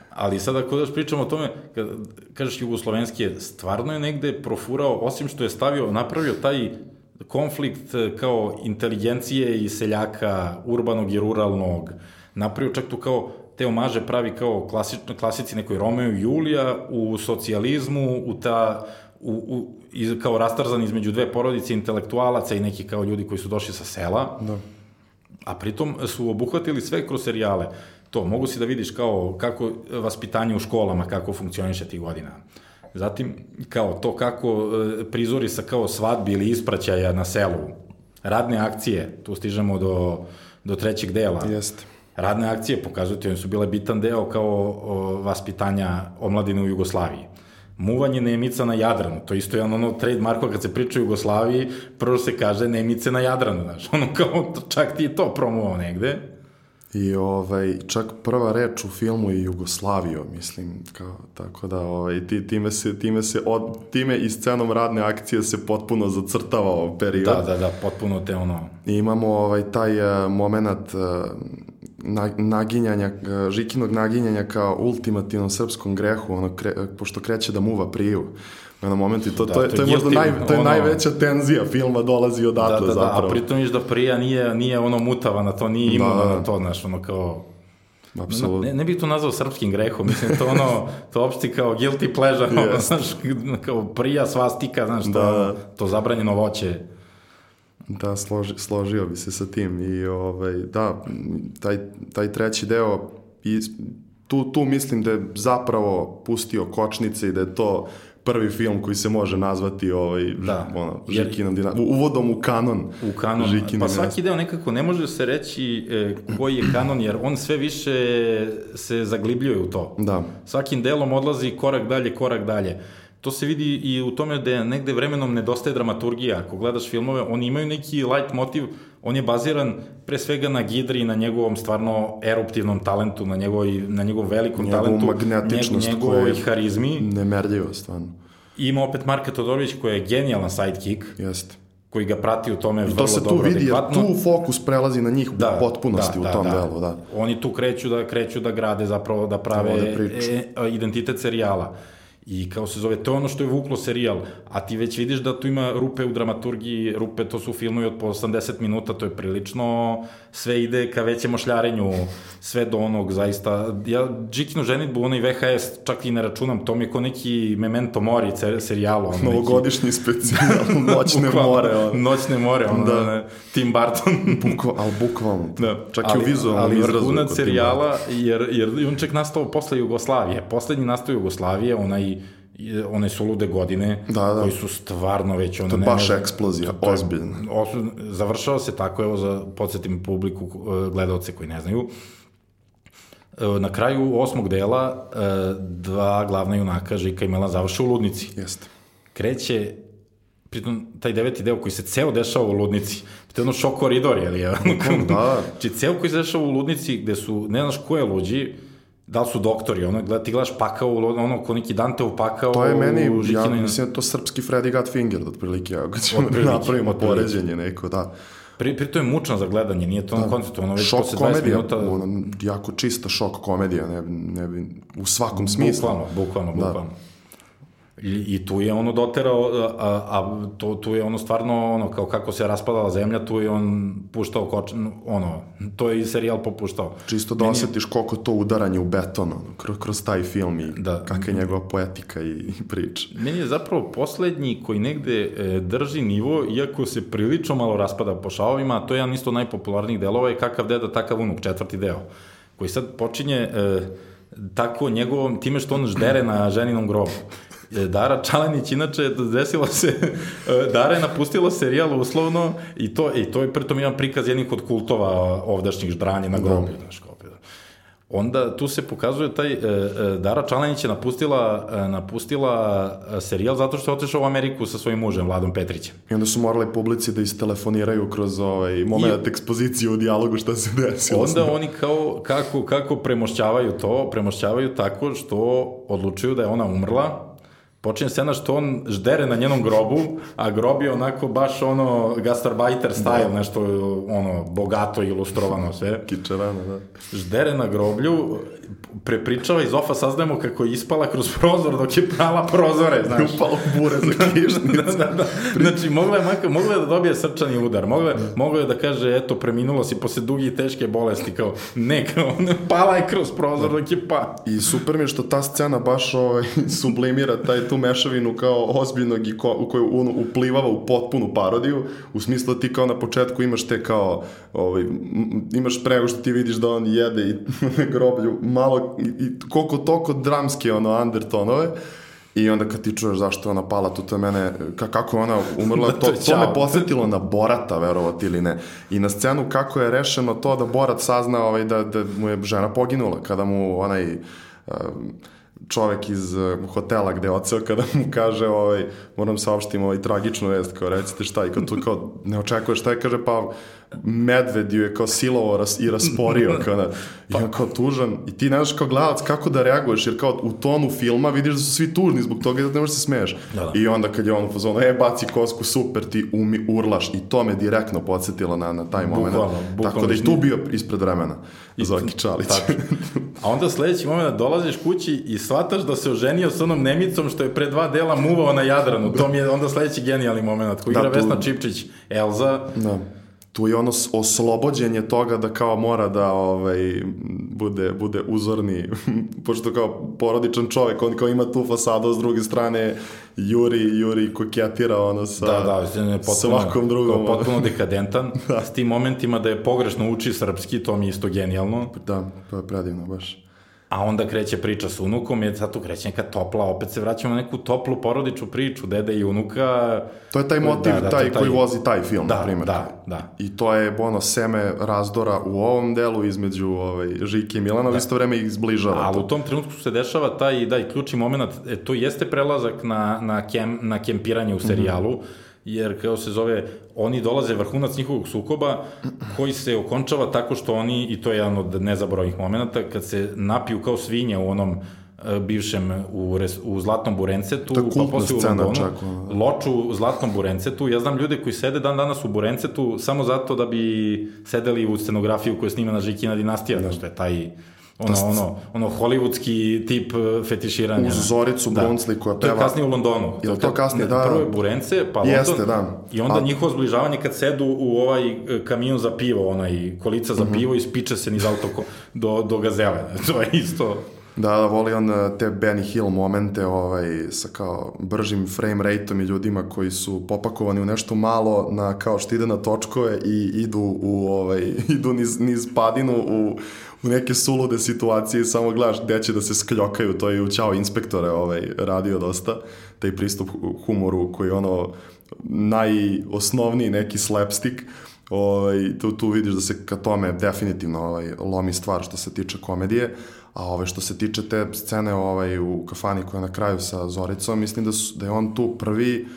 A: Ali sad ako daš pričamo o tome, kad kažeš jugoslovenski je, stvarno je negde profurao, osim što je stavio, napravio taj konflikt e, kao inteligencije i seljaka, urbanog i ruralnog, napravio čak tu kao te omaže pravi kao klasič, klasici nekoj Romeo i Julija u socijalizmu, u ta, u, u, iz, kao rastarzan između dve porodice intelektualaca i neki kao ljudi koji su došli sa sela. Da. A pritom su obuhvatili sve kroz serijale. To, mogu si da vidiš kao kako vaspitanje u školama, kako funkcioniše tih godina. Zatim, kao to kako e, prizori sa kao svadbi ili ispraćaja na selu, radne akcije, tu stižemo do, do trećeg dela.
B: Jeste.
A: Radne akcije pokazuju ti, oni su bile bitan deo kao o, vaspitanja omladine u Jugoslaviji. Muvanje Nemica na Jadranu, to isto je ono trademarko kad se priča o Jugoslaviji, prvo se kaže Nemice na Jadranu, znaš, *laughs* ono kao čak ti je to promovao negde.
B: I ovaj, čak prva reč u filmu je Jugoslavio, mislim, kao, tako da ovaj, ti, time, se, time, se od, time i scenom radne akcije se potpuno zacrtava period.
A: Da, da, da, potpuno te ono...
B: I imamo ovaj, taj uh, moment uh, na, naginjanja, uh, Žikinog naginjanja kao ultimativnom srpskom grehu, ono, kre, pošto kreće da muva priju na moment i to, da, to, je, to je možda naj, to je ono, najveća tenzija filma dolazi odatle da, da, zapravo. Da,
A: a pritom viš da prija nije, nije ono mutava na to, nije imao da, na to, znaš, ono kao... Apsolutno. Ne, ne bih to nazvao srpskim grehom, mislim, to ono, to opšti kao guilty pleasure, yes. ono, znaš, kao prija svastika, znaš, to, da. to zabranjeno voće.
B: Da, složi, složio bi se sa tim i ovaj, da, taj, taj treći deo i tu, tu mislim da je zapravo pustio kočnice i da je to prvi film koji se može nazvati ovaj, da. ono, Žikinom Jer... uvodom u kanon.
A: U kanon, Žikine pa svaki deo nekako ne može se reći e, koji je kanon, jer on sve više se zaglibljuje u to.
B: Da.
A: Svakim delom odlazi korak dalje, korak dalje. To se vidi i u tome da negde vremenom nedostaje dramaturgija. Ako gledaš filmove, oni imaju neki light motiv, on je baziran pre svega na Gidri, na njegovom stvarno eruptivnom talentu, na, njegovoj, na njegovom velikom Njegovu talentu,
B: magnetičnost
A: njeg, njegovoj harizmi.
B: Nemerljivo, stvarno.
A: I ima opet Marka Todorović koja je genijalan sidekick.
B: Jeste
A: koji ga prati u tome vrlo dobro.
B: To se tu vidi, jer tu fokus prelazi na njih da, u potpunosti da, u tom da, delu, da.
A: Oni tu kreću da kreću da grade zapravo da prave da e, identitet serijala. I kao se zove, to je ono što je vuklo serijal, a ti već vidiš da tu ima rupe u dramaturgiji, rupe to su filmovi od po 80 minuta, to je prilično, sve ide ka većem ošljarenju, sve do onog, zaista, ja Džikinu ženitbu, onaj VHS, čak i ne računam, to mi je ko neki memento mori serijalu. Ono,
B: Novogodišnji neki... specijal, *laughs* noćne bukvalno, more.
A: Ono. Noćne more, ono, da. ne, Tim Burton.
B: Bukva, ali bukvalno, da. čak ali, i u vizualnom
A: izrazu. Ali vrhunac serijala, jer, jer on čak nastao posle Jugoslavije, poslednji nastao Jugoslavije, onaj one su lude godine da, da. koji su stvarno već ono
B: to je baš eksplozija to, ozbiljno
A: završava se tako evo za podsjetim publiku e, gledalce koji ne znaju e, na kraju osmog dela e, dva glavna junaka Žika i Mela završe u ludnici
B: jeste
A: kreće pritom taj deveti deo koji se ceo dešava u ludnici, to je ono šok koridor, je li? da. *laughs* Znači, ceo koji se dešava u ludnici, gde su, ne znaš ko je luđi, da li su doktori, ono, gleda, ti gledaš pakao, ono, ko neki Danteov pakao
B: To je meni, ja mislim da to srpski Freddy Gutfinger, otprilike, ako ćemo da napravimo poređenje neko, da.
A: Pri, pri to je mučno za gledanje, nije to da. koncept, ono već
B: šok posle 20 komedija, minuta... Ono, jako čista šok komedija, ne, ne bi, u svakom smislu.
A: Bukvalno, bukvalno, da. bukvalno. I, I tu je ono doterao, a, a to, tu je ono stvarno, ono, kao kako se raspadala zemlja, tu je on puštao koč, ono, to je i serijal popuštao.
B: Čisto da osjetiš koliko to udaranje u beton, ono, kroz, kroz taj film i da. kakva je njegova poetika i, i priča.
A: Meni je zapravo poslednji koji negde e, drži nivo, iako se prilično malo raspada po šavovima, to je jedan isto najpopularnijih delova i kakav deda, takav unuk, četvrti deo, koji sad počinje... E, tako njegovom, time što on ždere na ženinom grobu. E, Dara Čalenić, inače, desilo se, *laughs* e, Dara je napustila serijal uslovno i to, i to je pritom jedan prikaz jednih od kultova ovdašnjih ždranja na groblju, znaš, kao onda tu se pokazuje taj, e, e, Dara Čalenić je napustila, e, napustila serijal zato što je otišao u Ameriku sa svojim mužem, Vladom Petrićem.
B: I onda su morali publici da istelefoniraju kroz ovaj moment I, ekspozicije u dijalogu šta se desilo.
A: Onda *laughs* oni kao, kako, kako premošćavaju to, premošćavaju tako što odlučuju da je ona umrla, počinje scena što on ždere na njenom grobu, a grob je onako baš ono gastarbajter style, da. nešto ono bogato ilustrovano sve. *laughs*
B: Kičerano, da.
A: Ždere na groblju, prepričava iz ofa, saznajemo kako je ispala kroz prozor dok je prala prozore, znaš.
B: Upala bure za *laughs* kišnicu. da, da, da.
A: Znači, mogla je, mogla je da dobije srčani udar, mogla je, mogla je da kaže, eto, preminulo si posle dugi i teške bolesti, kao, ne, kao, ne, pala je kroz prozor dok je pa.
B: I super mi je što ta scena baš ovaj, *laughs* sublimira taj tu mešavinu kao ozbiljnog i ko, u koju ono, uplivava u potpunu parodiju, u smislu da ti kao na početku imaš te kao, ovaj, imaš prego što ti vidiš da on jede i *laughs* groblju malo, i, i koliko toliko dramske ono undertonove, I onda kad ti čuješ zašto ona pala, tu to je mene, kako je ona umrla, *laughs* to, to me posetilo na Borata, verovati ili ne. I na scenu kako je rešeno to da Borat sazna ovaj, da, da mu je žena poginula, kada mu onaj... Um, čovek iz uh, hotela gde je oceo *laughs* kada mu kaže ovaj, moram saopštim ovaj tragičnu vest, kao recite šta i kao tu kao ne očekuje šta je, kaže pa medved ju je kao silovo ras, i rasporio *laughs* kao da, i on kao tužan. I ti znaš kao gledalac kako da reaguješ jer kao u tonu filma vidiš da su svi tužni zbog toga da ne možeš da se smeješ. Da, da. i onda kad je on u fazonu e baci kosku super ti umi, urlaš. I to me direktno podsjetilo na, na taj moment. Bukvalno, bukvalno, tako da i tu bio ispred vremena I, Zoki Čalić.
A: a onda sledeći moment dolaziš kući i shvataš da se oženio sa onom Nemicom što je pre dva dela muvao na Jadranu. To mi je onda sledeći genijalni moment koji da, igra tu... Vesna Čipčić Elza.
B: Da tu je ono oslobođenje toga da kao mora da ovaj, bude, bude uzorni, *laughs* pošto kao porodičan čovek, on kao ima tu fasadu, s druge strane Juri, Juri koketira ono sa
A: da, da, ne, potpuno,
B: svakom drugom.
A: Kao potpuno *laughs* dekadentan, da. s tim momentima da je pogrešno uči srpski, to mi je isto genijalno.
B: Da, to je predivno baš
A: a onda kreće priča s unukom, je sad tu kreće neka topla, opet se vraćamo na neku toplu porodičnu priču, dede i unuka.
B: To je taj motiv, da, da, taj, taj koji vozi taj film,
A: da,
B: na primjer.
A: Da, da.
B: I to je ono seme razdora u ovom delu između ovaj, Žike i Milana, da. u isto vreme ih zbližava.
A: Ali u tom trenutku se dešava taj, da, i ključni moment, e, to jeste prelazak na, na, kem, na kempiranje u serijalu, mm -hmm jer kao se zove, oni dolaze vrhunac njihovog sukoba koji se okončava tako što oni, i to je jedan od nezaboravnih momenta, kad se napiju kao svinje u onom e, bivšem u, res, u Zlatnom Burencetu,
B: pa posle u Londonu, čak,
A: loču u Zlatnom Burencetu. Ja znam ljude koji sede dan danas u Burencetu samo zato da bi sedeli u scenografiju koju snima na Žikina dinastija, da. što je taj ono, da, ono, ono hollywoodski tip e, fetiširanja.
B: Uz Zoricu da. Brunsli koja
A: peva. To je kasnije u Londonu.
B: Je to kasnije, da?
A: Prvo je Burence, pa London.
B: Jeste, da.
A: I onda A... njihovo zbližavanje kad sedu u ovaj e, kamion za pivo, onaj kolica za mm -hmm. pivo i spiče se niz auto do, do gazele. *laughs* To je isto...
B: Da, da, voli on e, te Benny Hill momente ovaj, sa kao bržim frame rateom i ljudima koji su popakovani u nešto malo na kao što ide na točkove i idu u ovaj, *laughs* idu niz, niz padinu u, u neke sulude situacije i samo gledaš gde će da se skljokaju, to je u Ćao inspektore ovaj, radio dosta, taj pristup humoru koji je ono najosnovniji neki slapstick, ovaj, tu, tu vidiš da se ka tome definitivno ovaj, lomi stvar što se tiče komedije, a ove što se tiče te scene ovaj, u kafani koja je na kraju sa Zoricom, mislim da, su, da je on tu prvi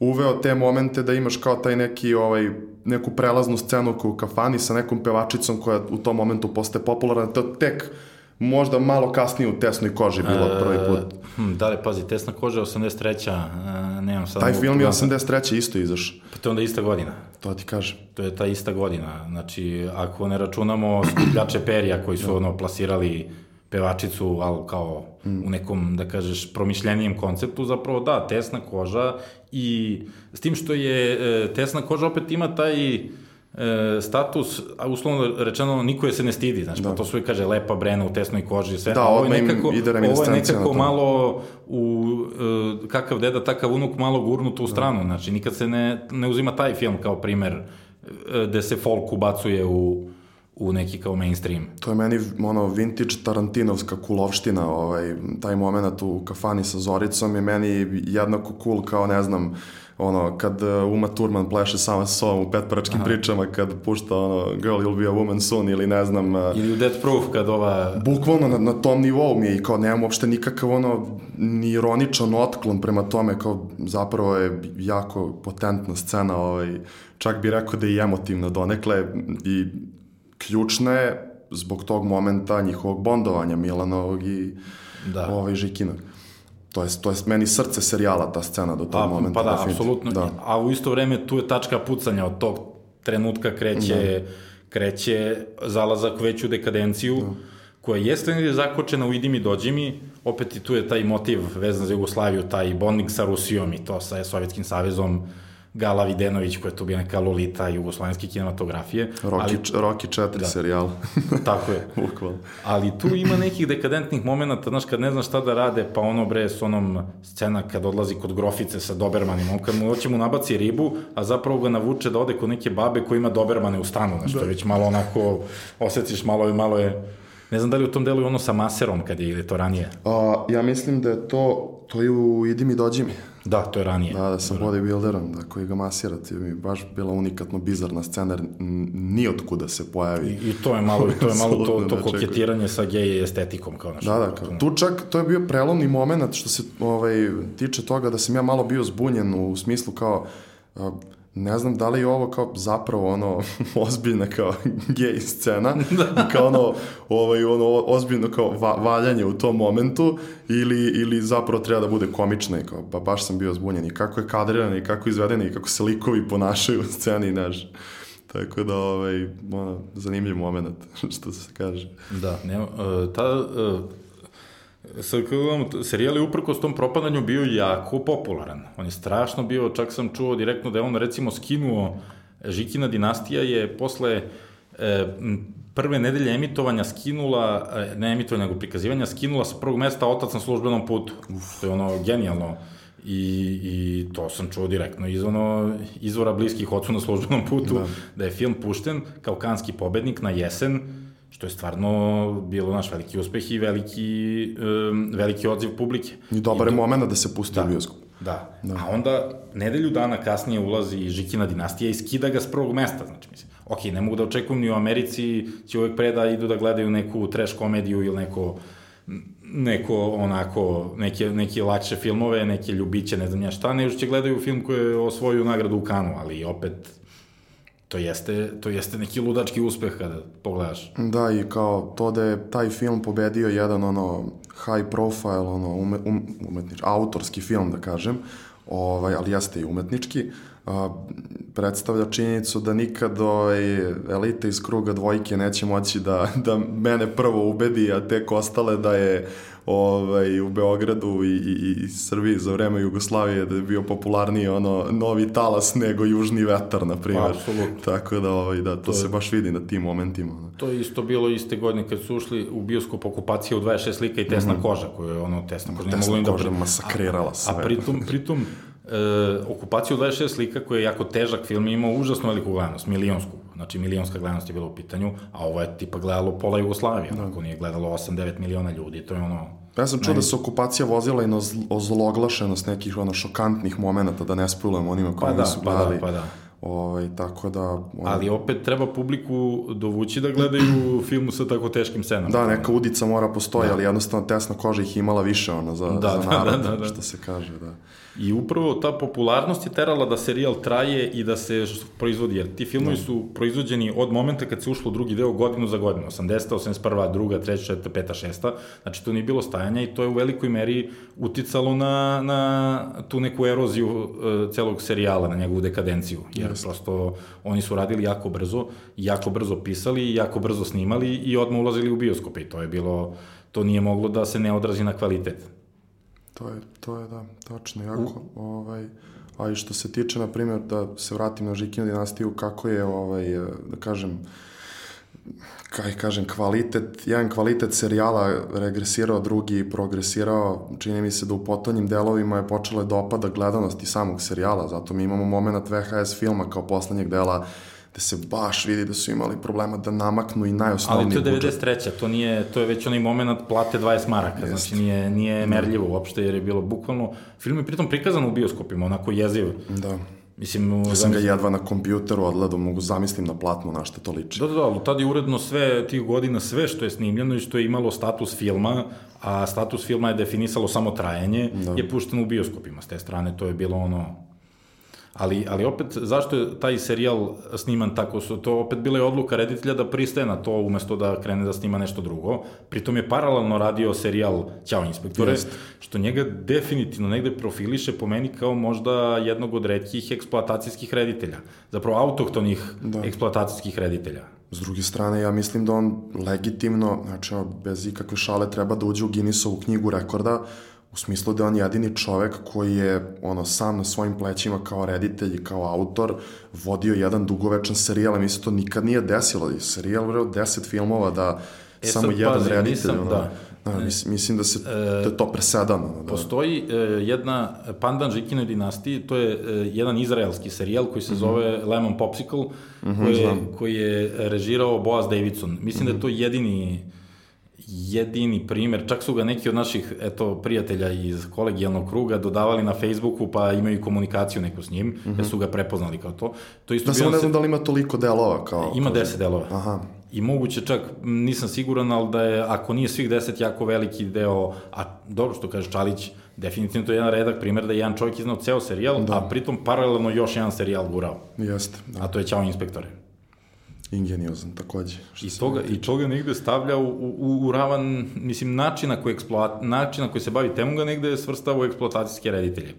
B: uveo te momente da imaš kao taj neki ovaj neku prelaznu scenu u kafani sa nekom pevačicom koja u tom momentu postaje popularna, to tek možda malo kasnije u tesnoj koži bilo e, prvi put.
A: Hm, da li, pazi, tesna koža je 83. E, nemam sad...
B: Taj film je 83. isto izašao.
A: Pa to je onda ista godina.
B: To ti kažem.
A: To je ta ista godina. Znači, ako ne računamo skupljače perija koji su da. ono plasirali pevačicu, ali kao mm. u nekom, da kažeš, promišljenijem konceptu, zapravo da, tesna koža i s tim što je e, tesna koža opet ima taj e, status, a uslovno rečeno, niko je se ne stidi, znači, da. pa to sve kaže lepa brena u tesnoj koži, sve.
B: Da, ovo je nekako,
A: ovo je nekako malo u, e, kakav deda, takav unuk, malo gurnuto u da. stranu, da. znači, nikad se ne, ne uzima taj film kao primer e, gde se folk ubacuje u u neki kao mainstream.
B: To je meni ono vintage Tarantinovska kulovština, ovaj, taj moment u kafani sa Zoricom je meni jednako cool kao ne znam, ono, kad uh, Uma Thurman pleše sama sa sobom u petpračkim Aha. pričama, kad pušta ono, Girl, you'll be a woman soon, ili ne znam... Uh,
A: ili u Death Proof, kad ova...
B: Bukvalno na, na tom nivou mi je i kao nemam uopšte nikakav ono, ni ironičan otklon prema tome, kao zapravo je jako potentna scena, ovaj, čak bi rekao da je emotivna donekle i ključna je zbog tog momenta njihovog bondovanja Milanovog i da. ovaj, Žikinog. To je, to je meni srce serijala ta scena do tog pa, momenta.
A: Pa da, apsolutno. Da. A u isto vreme tu je tačka pucanja od tog trenutka kreće, da. kreće zalazak veću dekadenciju da. koja jeste negdje zakočena u Idi mi dođi mi, opet i tu je taj motiv vezan za Jugoslaviju, taj bonding sa Rusijom i to sa Sovjetskim savezom, Gala Videnović koja je tu bio neka lolita jugoslovenske kinematografije.
B: Rocky, ali, Rocky 4 da, serijal. *laughs*
A: tako je.
B: Bukval.
A: Ali tu ima nekih dekadentnih momenta, znaš, kad ne znaš šta da rade, pa ono bre s onom scena kad odlazi kod grofice sa Dobermanim, on kad mu hoće mu nabaci ribu, a zapravo ga navuče da ode kod neke babe koja ima Dobermane u stanu, znaš, da. je već malo onako, osjetiš malo, malo je Ne znam da li u tom delu je ono sa maserom kad je ili to ranije.
B: A, ja mislim da je to, to je u Idi mi dođi mi.
A: Da, to je ranije.
B: Da, da, sa bodybuilderom, da, koji ga masira, ti mi baš bila unikatno bizarna scena, jer ni od kuda se pojavi.
A: I, I, to je malo, to je malo to, to koketiranje sa gej estetikom, kao nešto.
B: Da, da, kao, tu čak, to je bio prelomni moment što se ovaj, tiče toga da sam ja malo bio zbunjen u smislu kao, ne znam da li je ovo kao zapravo ono *laughs* ozbiljna kao *laughs* gej scena *laughs* da. kao ono, ovaj, ono ozbiljno kao va, valjanje u tom momentu ili, ili zapravo treba da bude komična i kao, pa baš sam bio zbunjen i kako je kadriran i kako je izveden i kako se likovi ponašaju u sceni, znaš. Tako da, ovaj, ono, zanimljiv moment, što se kaže.
A: Da, nema, uh, ta, uh, sad kad gledamo, serijal je uprkos tom propadanju bio jako popularan. On je strašno bio, čak sam čuo direktno da je on recimo skinuo Žikina dinastija je posle e, prve nedelje emitovanja skinula, e, ne emitovanja, nego prikazivanja, skinula sa prvog mesta Otac na službenom putu. Uf. To je ono genijalno. I, I to sam čuo direktno iz ono, izvora bliskih ocu na službenom putu, da. da je film pušten kao kanski pobednik na jesen, što je stvarno bilo naš veliki uspeh i veliki, um, veliki odziv publike.
B: I dobar je moment da se pusti
A: da,
B: u bioskop.
A: Da. da, a onda nedelju dana kasnije ulazi Žikina dinastija i skida ga s prvog mesta, znači mislim. Ok, ne mogu da očekujem ni u Americi, će uvek pre da idu da gledaju neku trash komediju ili neko neko onako, neke, neke lakše filmove, neke ljubiće, ne znam ja šta, nego će gledaju film koji je osvojio nagradu u Kanu, ali opet to jeste, to jeste neki ludački uspeh kada pogledaš.
B: Da, i kao to da je taj film pobedio jedan ono high profile, ono ume, um, umetnički, autorski film da kažem, ovaj, ali jeste i umetnički, a, predstavlja činjenicu da nikad ovaj, elite iz kruga dvojke neće moći da, da mene prvo ubedi, a tek ostale da je ovaj, u Beogradu i, i, i Srbiji za vreme Jugoslavije da je bio popularniji ono novi talas nego južni vetar, na primjer.
A: Apsolutno.
B: Tako da, ovaj, da to, to se baš vidi na tim momentima.
A: To je isto bilo iste godine kad su ušli u bioskop okupacija u 26 slika i tesna mm -hmm. koža, koja je ono tesna koža.
B: Tesna ne koža da... masakrirala sve.
A: A, a pritom, pritom e, okupaciju 26 slika koji je jako težak film imao užasno veliku gledanost, milionsku. Znači milionska gledanost je bila u pitanju, a ovo je tipa gledalo pola Jugoslavije, da. ako nije gledalo 8-9 miliona ljudi, to je ono...
B: Ja sam čuo da se okupacija vozila i na ozloglašenost nekih ono šokantnih momenta, da ne spojujemo onima koji
A: pa
B: nisu
A: da, gledali. Pa da, pa da.
B: Ovaj, tako da... Ono...
A: Ali opet treba publiku dovući da gledaju *clears throat* filmu sa tako teškim scenama.
B: Da, neka udica mora postoji, da. ali jednostavno tesna koža ih imala više ona za, da, za da, narod, da, da, da. što se kaže, da.
A: I upravo ta popularnost je terala da serijal traje i da se proizvodi, jer ti filmovi da. su proizvođeni od momenta kad se ušlo u drugi deo godinu za godinu, 80. 81. druga, treća, četvrta, peta, šesta, znači to nije bilo stajanja i to je u velikoj meri uticalo na, na tu neku eroziju uh, celog serijala, na njegovu dekadenciju, jer Just. prosto oni su radili jako brzo, jako brzo pisali, jako brzo snimali i odmah ulazili u bioskope i to je bilo, to nije moglo da se ne odrazi na kvalitet.
B: To je, to je da, tačno, jako. U... Ovaj, a i što se tiče, na primjer, da se vratim na Žikinu dinastiju, kako je, ovaj, da kažem, kaj kažem, kvalitet, jedan kvalitet serijala regresirao, drugi progresirao, čini mi se da u potonjim delovima je počela da opada gledanost i samog serijala, zato mi imamo moment VHS filma kao poslednjeg dela gde se baš vidi da su imali problema da namaknu i najosnovniji
A: budžet. Ali to je 93. To, nije, to je već onaj moment plate 20 maraka, Jest. znači nije, nije merljivo uopšte, jer je bilo bukvalno, film je pritom prikazan u bioskopima, onako jeziv.
B: Da. Mislim, ja sam ga jedva na kompjuteru odgledao, mogu zamislim na platnu na što to liči.
A: Da, da, da, ali tada je uredno sve, tih godina, sve što je snimljeno i što je imalo status filma, a status filma je definisalo samo trajanje, da. je pušteno u bioskopima. S te strane to je bilo ono, Ali, ali opet, zašto je taj serijal sniman tako? Su, to opet bila je odluka reditelja da pristaje na to umesto da krene da snima nešto drugo. Pritom je paralelno radio serijal Ćao inspektore, Just. što njega definitivno negde profiliše po meni kao možda jednog od redkih eksploatacijskih reditelja. Zapravo autohtonih da. eksploatacijskih reditelja.
B: S druge strane, ja mislim da on legitimno, znači bez ikakve šale, treba da uđe u Guinnessovu knjigu rekorda, u smislu da on jedini čovek koji je ono sam na svojim plećima kao reditelj i kao autor vodio jedan dugovečan serijal, a mislim to nikad nije desilo. Serijal vreo deset filmova da e, samo jedan pazi, reditelj, nisam, ono, da. Da, mislim, mislim da se e, da je to presedano. Da.
A: Postoji e, jedna pandan Žikinoj dinastiji, to je e, jedan izraelski serijal koji se mm -hmm. zove Lemon Popsicle, mm -hmm, koji, je, koji je režirao Boaz Davidson. Mislim mm -hmm. da je to jedini jedini primer, čak su ga neki od naših eto, prijatelja iz kolegijalnog kruga dodavali na Facebooku, pa imaju komunikaciju neku s njim, mm -hmm. jer su ga prepoznali kao to. to
B: isto da samo ne znam da li ima toliko delova kao...
A: Ima deset delova.
B: Aha.
A: I moguće čak, nisam siguran, ali da je, ako nije svih deset, jako veliki deo, a dobro što kaže Čalić, definitivno to je jedan redak primer da je jedan čovjek iznao ceo serijal, da. a pritom paralelno još jedan serijal gurao.
B: Jeste. Da.
A: A to je Ćao inspektore
B: ingeniozan takođe.
A: I toga, I toga negde stavlja u, u, u ravan, mislim, načina koji, eksploat, načina koji se bavi temom ga negde svrstava u eksploatacijske reditelje.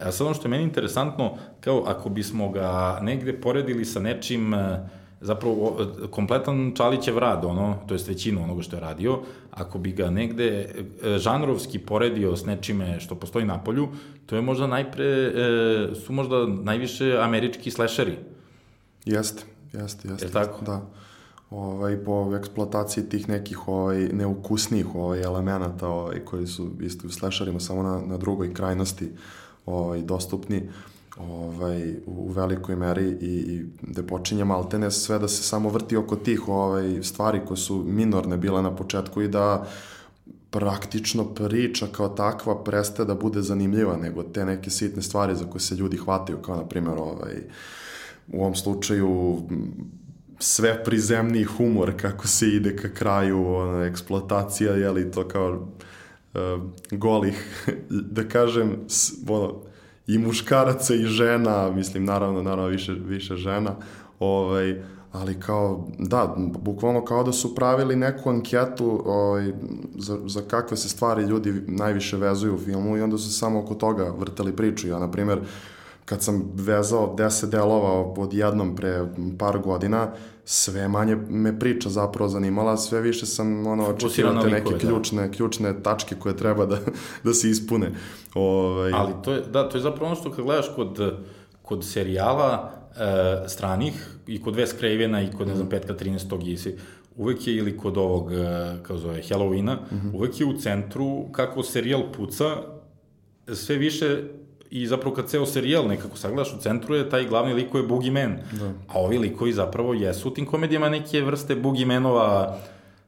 A: A sad ono što je meni interesantno, kao ako bismo ga negde poredili sa nečim, e, zapravo kompletan Čalićev rad, ono, to je većinu onoga što je radio, ako bi ga negde e, žanrovski poredio s nečime što postoji na polju, to je možda najpre, e, su možda najviše američki slasheri
B: Jeste, jeste, jeste.
A: Je tako?
B: Da. Ovaj, po eksploataciji tih nekih ovaj, neukusnih ovaj, elemenata ovaj, koji su isto u slasherima samo na, na drugoj krajnosti ovaj, dostupni ovaj, u velikoj meri i, i da počinje maltene sve da se samo vrti oko tih ovaj, stvari koje su minorne bile na početku i da praktično priča kao takva prestaje da bude zanimljiva, nego te neke sitne stvari za koje se ljudi hvataju, kao na primjer ovaj, u ovom slučaju sve prizemni humor kako se ide ka kraju, ona eksploatacija, jeli to kao uh, golih, *laughs* da kažem, s, ono, i muškaraca i žena, mislim, naravno, naravno više, više žena, ovaj, ali kao, da, bukvalno kao da su pravili neku anketu ovaj, za, za kakve se stvari ljudi najviše vezuju u filmu i onda su samo oko toga vrtali priču. Ja, na primjer, kad sam vezao 10 delova od jednom pre par godina, sve manje me priča zapravo zanimala, sve više sam ono očekivao te neke da. ključne, da. ključne tačke koje treba da, *laughs* da se ispune.
A: Ovaj... Ali to je, da, to je zapravo ono što kad gledaš kod, kod serijala e, stranih i kod Wes Cravena i kod, ne znam, mhm. Petka 13. i uvek je, ili kod ovog, e, kao zove, Halloweena, mm -hmm. uvek je u centru kako serijal puca, sve više i zapravo kad ceo serijal nekako sagledaš u centru je taj glavni lik koji je Boogeyman. Da. A ovi likovi zapravo jesu u tim komedijama neke vrste Boogeymanova,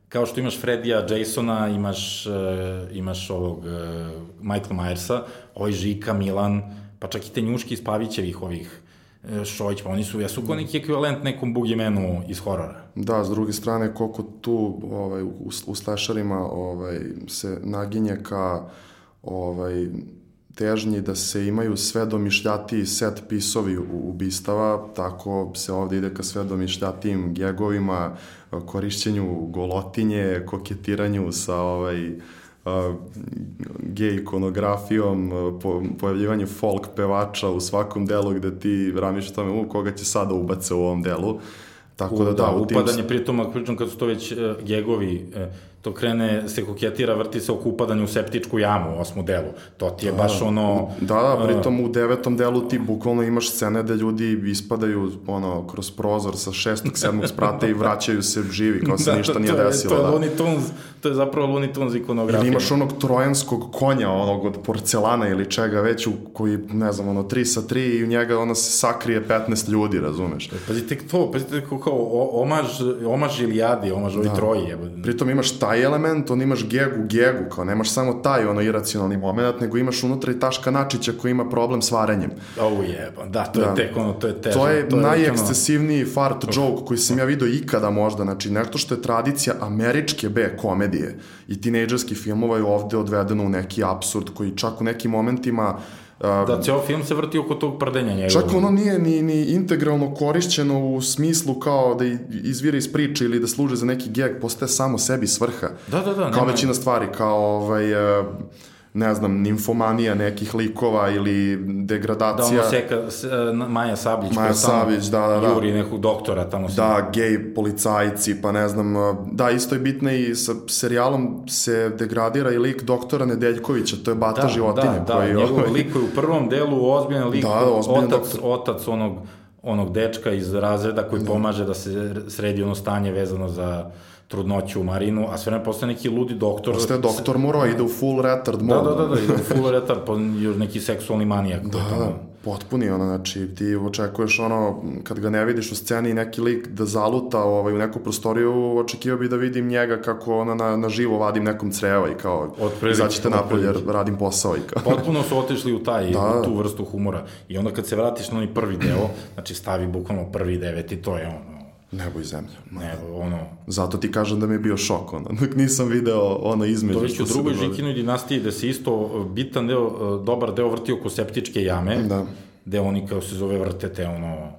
A: kao što imaš Fredija, Jasona, imaš, uh, imaš ovog uh, Michael Myersa, ovaj Žika, Milan, pa čak i te njuški iz Pavićevih ovih uh, Šojić, pa oni su, jesu kao neki ekvivalent nekom Boogeymanu iz horora.
B: Da, s druge strane, koliko tu ovaj, u, u slasherima ovaj, se naginje ka ovaj, težnji da se imaju sve domišljatiji set pisovi u ubistava, tako se ovde ide ka sve domišljatijim gegovima, korišćenju golotinje, koketiranju sa ovaj, gej ikonografijom, po, pojavljivanje folk pevača u svakom delu gde ti ramiš tome, u koga će sada ubace u ovom delu.
A: Tako da, da, da upadanje, tim... pritom, ako pričam kad su to već uh, gegovi, uh, to krene, se koketira, vrti se oko upadanja u septičku jamu u osmu delu. To ti je da, baš ono...
B: Da, da, pritom u devetom delu ti bukvalno imaš scene da ljudi ispadaju ono, kroz prozor sa šestog, sedmog sprata i vraćaju se živi, kao se da, ništa nije
A: to
B: desilo.
A: To je da. Looney Tunes, to je zapravo Looney Tunes ikonografija.
B: Ili imaš onog trojanskog konja, onog od porcelana ili čega već, u koji, ne znam, ono, 3 sa 3 i u njega ono se sakrije 15 ljudi, razumeš?
A: Pazite to, pazite kao, kao omaž, omaž Ilijadi, omaž ovi da. troji.
B: Pritom imaš taj taj element, on imaš gegu, gegu, kao nemaš samo taj ono iracionalni moment, nego imaš unutra i Taška Načića koji ima problem s varenjem.
A: Oh jeba, da, to da. je tek ono, to je težno.
B: To je, to je najekscesivniji ono... fart joke koji sam ja vidio ikada možda, znači nešto što je tradicija američke B komedije i tinejdžerskih filmova je ovde odvedeno u neki absurd koji čak u nekim momentima
A: da, ceo film se vrti oko tog prdenja njega.
B: Čak ono nije ni, ni integralno korišćeno u smislu kao da izvira iz priče ili da služe za neki gag, postaje samo sebi svrha.
A: Da, da, da.
B: Kao većina stvari, kao ovaj... Uh, ne znam, nimfomanija nekih likova ili degradacija.
A: Da, ono seka, e, Maja Sablić.
B: Maja Sablić, da, da, da.
A: Juri nekog doktora tamo.
B: Se... Da, gej policajci, pa ne znam, e, da, isto je bitno i sa serijalom se degradira i lik doktora Nedeljkovića, to je Bata
A: da,
B: životinje.
A: Da, da, koji, njegov ovaj... lik koji u prvom delu ozbiljan lik,
B: da, da, ozbiljan
A: otac, doktor. otac onog, onog dečka iz razreda koji da. pomaže da se sredi ono stanje vezano za trudnoću u Marinu, a sve ne postaje neki ludi doktor.
B: Postaje doktor morao, ide u full retard mode.
A: Da, da, da, da, ide u full retard, pa još neki seksualni manijak.
B: Da, da, potpuni ono, znači ti očekuješ ono, kad ga ne vidiš u sceni neki lik da zaluta ovaj, u neku prostoriju, očekivao bi da vidim njega kako ono na, na živo vadim nekom creva i kao, izaćete napolje jer radim posao i kao.
A: Potpuno su otišli u taj, da. u tu vrstu humora. I onda kad se vratiš na onaj prvi deo, znači stavi bukvalno prvi devet i to je ono,
B: Nebo i zemlja.
A: Nebo, ono...
B: Zato ti kažem da mi je bio šok, ono, *laughs* dok nisam video ono između.
A: To već u drugoj Žikinoj dinastiji da se isto bitan deo, dobar deo vrti oko septičke jame, da. gde oni kao se zove vrtete, ono,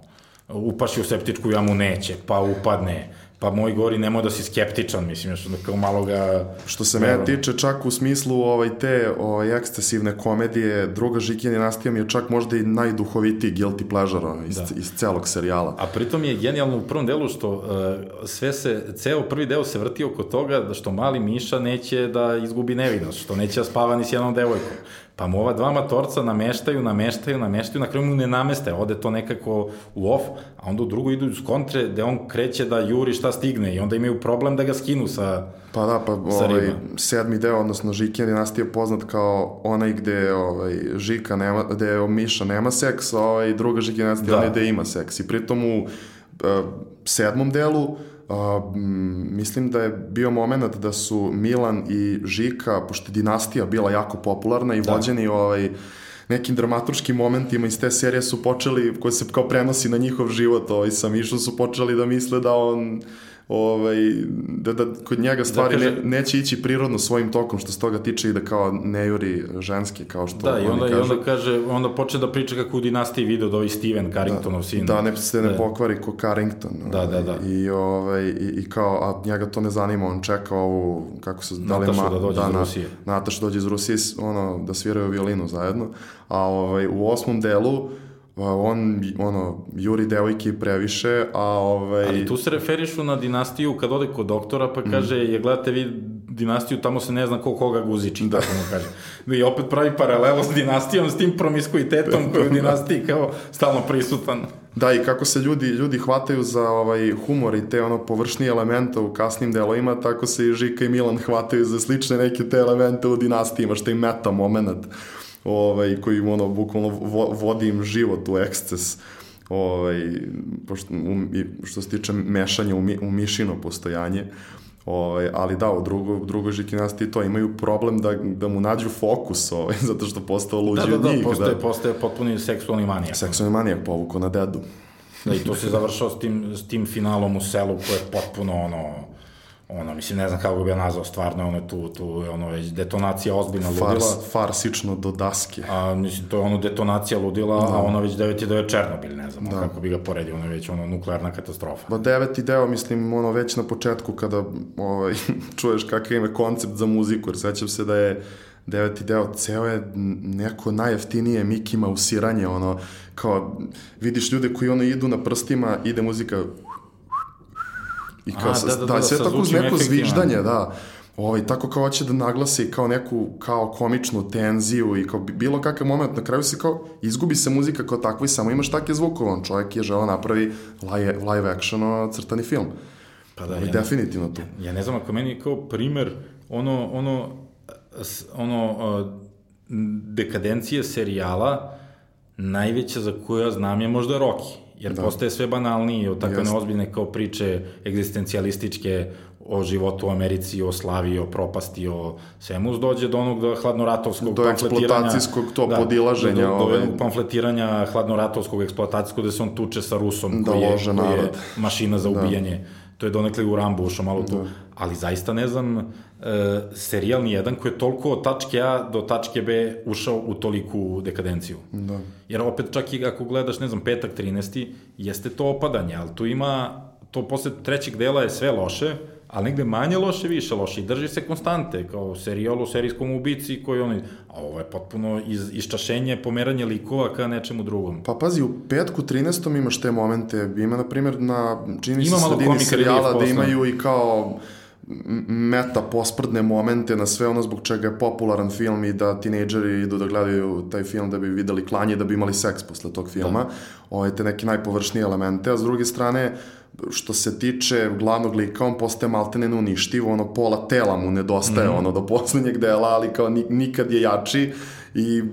A: upaši u septičku jamu neće, pa upadne, Pa moj gori nemoj da si skeptičan, mislim, još da kao malo ga...
B: Što se mene tiče, čak u smislu ovaj, te ovaj, ekstesivne komedije, druga Žikija dinastija mi je čak možda i najduhovitiji guilty pleasure iz, da. iz celog serijala.
A: A pritom je genijalno u prvom delu što uh, sve se, ceo prvi deo se vrti oko toga da što mali Miša neće da izgubi nevinost, što neće da spava ni s jednom devojkom. Pa mu ova dva matorca nameštaju, nameštaju, nameštaju, na kraju mu ne nameste, ode to nekako u off, a onda u drugo idu iz kontre, gde on kreće da juri šta stigne i onda imaju problem da ga skinu sa
B: Pa da, pa ovaj, sedmi deo, odnosno dinastija je poznat kao onaj gde ovaj, Žika nema, gde Miša nema seks, a ovaj, druga Žikina dinastija da. onaj gde ima seks. I pritom u uh, sedmom delu Uh, mislim da je bio moment da su Milan i Žika, pošto je dinastija bila jako popularna i da. vođeni ovaj, nekim dramaturškim momentima iz te serije su počeli, koje se kao prenosi na njihov život, ovaj, sa Mišom su počeli da misle da on ovaj, da, da kod njega da stvari da kaže, ne, neće ići prirodno svojim tokom što se toga tiče i da kao ne juri ženske kao što
A: da, i onda, kažu. i onda kaže, onda počne da priča kako u dinastiji video da ovaj Steven Carringtonov da, sin.
B: Da, ne se ne da. pokvari ko Carrington.
A: Da, da, da.
B: I, ovaj, i, i kao, a njega to ne zanima, on čeka ovu, kako se, da li
A: ma, da dođe da, iz Rusije.
B: Nataša dođe iz Rusije, ono, da sviraju violinu zajedno. A ovaj, u osmom delu on, ono, juri devojke previše, a ovaj...
A: Ali tu se referišu na dinastiju kad ode kod doktora, pa mm. kaže, mm. je gledate vi dinastiju, tamo se ne zna ko koga guziči, da. tako mu kaže. I opet pravi paralelu s dinastijom, s tim promiskuitetom koji u dinastiji kao stalno prisutan.
B: Da, i kako se ljudi, ljudi hvataju za ovaj humor i te ono površnije elemente u kasnim delovima, tako se i Žika i Milan hvataju za slične neke te elemente u dinastijima, što je meta moment ovaj, koji ono, bukvalno vodi im život u eksces ovaj, pošto, um, što se tiče mešanja u, mi, u mišino postojanje. Ovaj, ali da, u drugo, drugoj žikinasti to imaju problem da, da mu nađu fokus, ovaj, *laughs* zato što postao luđi
A: da, da,
B: da, od njih.
A: Da, postaje, da, postaje potpuni seksualni manijak.
B: Seksualni manijak povuko na dedu.
A: Da, i to se završao s tim, s tim finalom u selu koje je potpuno ono ono, mislim, ne znam kako bi ja nazvao, stvarno, ono, tu, tu, ono, već detonacija ozbiljna ludila. Fars,
B: farsično do daske.
A: A, mislim, to je ono detonacija ludila, da. a ono već deveti deo je Černobil, ne znam, da. kako bi ga poredio, ono već ono nuklearna katastrofa.
B: Ba deveti deo, mislim, ono, već na početku kada, ovaj, *laughs* čuješ kakav ima koncept za muziku, jer sećam se da je deveti deo, ceo je neko najjeftinije Mikima usiranje, ono, kao, vidiš ljude koji ono idu na prstima, ide muzika I kao, A, sa, da, da, da, da, sve tako uz neko zviždanje, da. Ovaj, tako kao hoće da naglasi kao neku kao komičnu tenziju i kao bilo kakav moment, na kraju se kao izgubi se muzika kao takva i samo imaš takve zvukove, on čovjek je želeo napravi live, live action crtani film. Pa da, ovaj, ja definitivno to.
A: Ja, ja ne znam, ako meni kao primer ono, ono, ono, dekadencije serijala najveća za koju ja znam je možda Rocky jer da. postaje sve banalnije od takve neozbiljne kao priče egzistencijalističke o životu u Americi, o slavi, o propasti, o svemu, dođe do onog do hladnoratovskog
B: do eksploatacijskog to da, podilaženja. Do,
A: do, do ovaj. pamfletiranja hladnoratovskog eksploatacijskog, gde se on tuče sa Rusom, da koji, je, koji je mašina za da. ubijanje. Da to je donekle u Rambo ušao malo tu, da. ali zaista ne znam e, serijal ni jedan koji je toliko od tačke A do tačke B ušao u toliku dekadenciju. Da. Jer opet čak i ako gledaš, ne znam, petak 13. jeste to opadanje, ali tu ima, to posle trećeg dela je sve loše, ali negde manje loše, više loše i drži se konstante, kao serijal o serijskom ubici koji oni, a ovo je potpuno iz, iščašenje, pomeranje likova ka nečemu drugom.
B: Pa pazi, u petku 13. imaš te momente, ima na primjer na čini se sredini serijala da imaju i kao meta posprdne momente na sve ono zbog čega je popularan film i da tinejdžeri idu da gledaju taj film da bi videli klanje, da bi imali seks posle tog filma. Da. Ove, te neke najpovršnije elemente, a s druge strane što se tiče glavnog lika, on postaje maltene neuništiv, ono pola tela mu nedostaje, mm. ono do poslednjeg dela, ali kao nikad je jači i,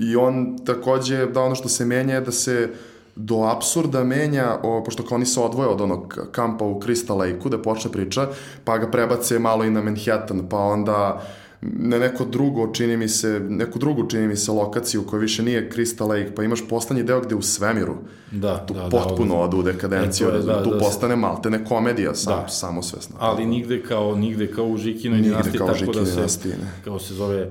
B: i on takođe, da ono što se menja je da se do absurda menja, o, pošto kao oni se odvoje od onog kampa u Crystal Lake-u, da počne priča, pa ga prebace malo i na Manhattan, pa onda na neko drugo, čini mi se, neku drugu, čini mi se, lokaciju koja više nije Crystal Lake, pa imaš poslednji deo gde u svemiru.
A: Da,
B: tu
A: da, da
B: potpuno da, odu u dekadenciju, e, je, da, tu da, postane malte ne komedija, sam, da. samo svesna.
A: Ali nigde kao, nigde kao u Žikinoj dinastiji, tako da se, kao se zove,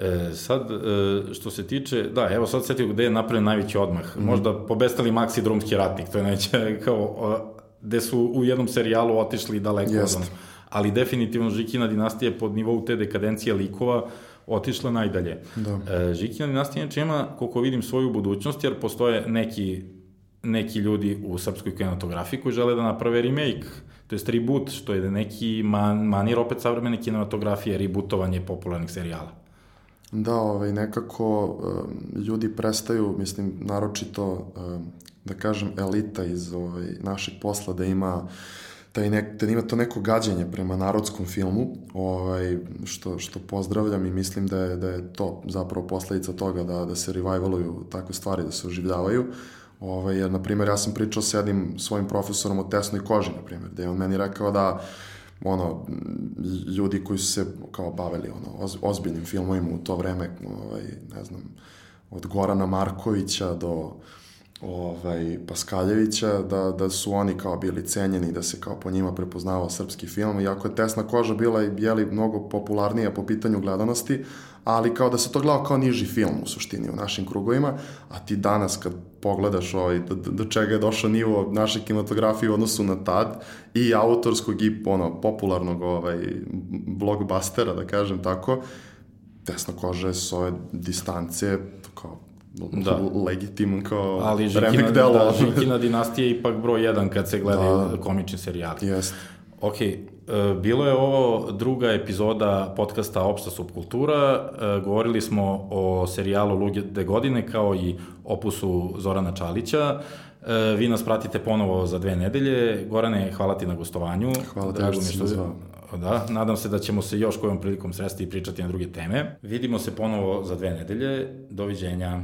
A: E, sad, e, što se tiče, da, evo sad setio gde je napravljen najveći odmah. Mm. Možda pobestali Maxi Drumski ratnik, to je najveće, *laughs* kao, gde su u jednom serijalu otišli daleko Jest. od ali definitivno Žikina dinastija je pod nivou te dekadencije likova otišla najdalje. Da. E, Žikina dinastija znači ima, koliko vidim, svoju budućnost, jer postoje neki, neki ljudi u srpskoj kinematografiji koji žele da naprave remake, to je reboot, što je neki man, manir opet savremene kinematografije, rebootovanje popularnih serijala.
B: Da, ovaj, nekako ljudi prestaju, mislim, naročito, da kažem, elita iz ovaj, našeg posla da ima taj nek, da ima to neko gađenje prema narodskom filmu, ovaj, što, što pozdravljam i mislim da je, da je to zapravo posledica toga da, da se revivaluju takve stvari, da se oživljavaju. Ovaj, jer, na primjer, ja sam pričao s jednim svojim profesorom o tesnoj koži, na primjer, da je on meni rekao da ono, ljudi koji su se kao bavili ono, oz, ozbiljnim filmovima u to vreme, ovaj, ne znam, od Gorana Markovića do ovaj, Paskaljevića, da, da su oni kao bili cenjeni, da se kao po njima prepoznavao srpski film, iako je Tesna koža bila i jeli mnogo popularnija po pitanju gledanosti, ali kao da se to gledao kao niži film u suštini u našim krugovima, a ti danas kad pogledaš ovaj, do, do čega je došao nivo naše kinematografije u odnosu na tad i autorskog i ono, popularnog ovaj, blockbustera, da kažem tako, Tesna koža je s ove distance kao da. legitiman kao
A: Ali Žikina, delo. Da, Žikina dinastija je ipak broj jedan kad se gledaju da. komični serijali.
B: Jest.
A: Ok, E, bilo je ovo druga epizoda podcasta Opšta subkultura. E, govorili smo o serijalu Luge godine kao i opusu Zorana Čalića. E, vi nas pratite ponovo za dve nedelje. Gorane, hvala ti na gostovanju.
B: Hvala te što si zvao.
A: Da, nadam se da ćemo se još kojom prilikom sresti i pričati na druge teme. Vidimo se ponovo za dve nedelje. Doviđenja.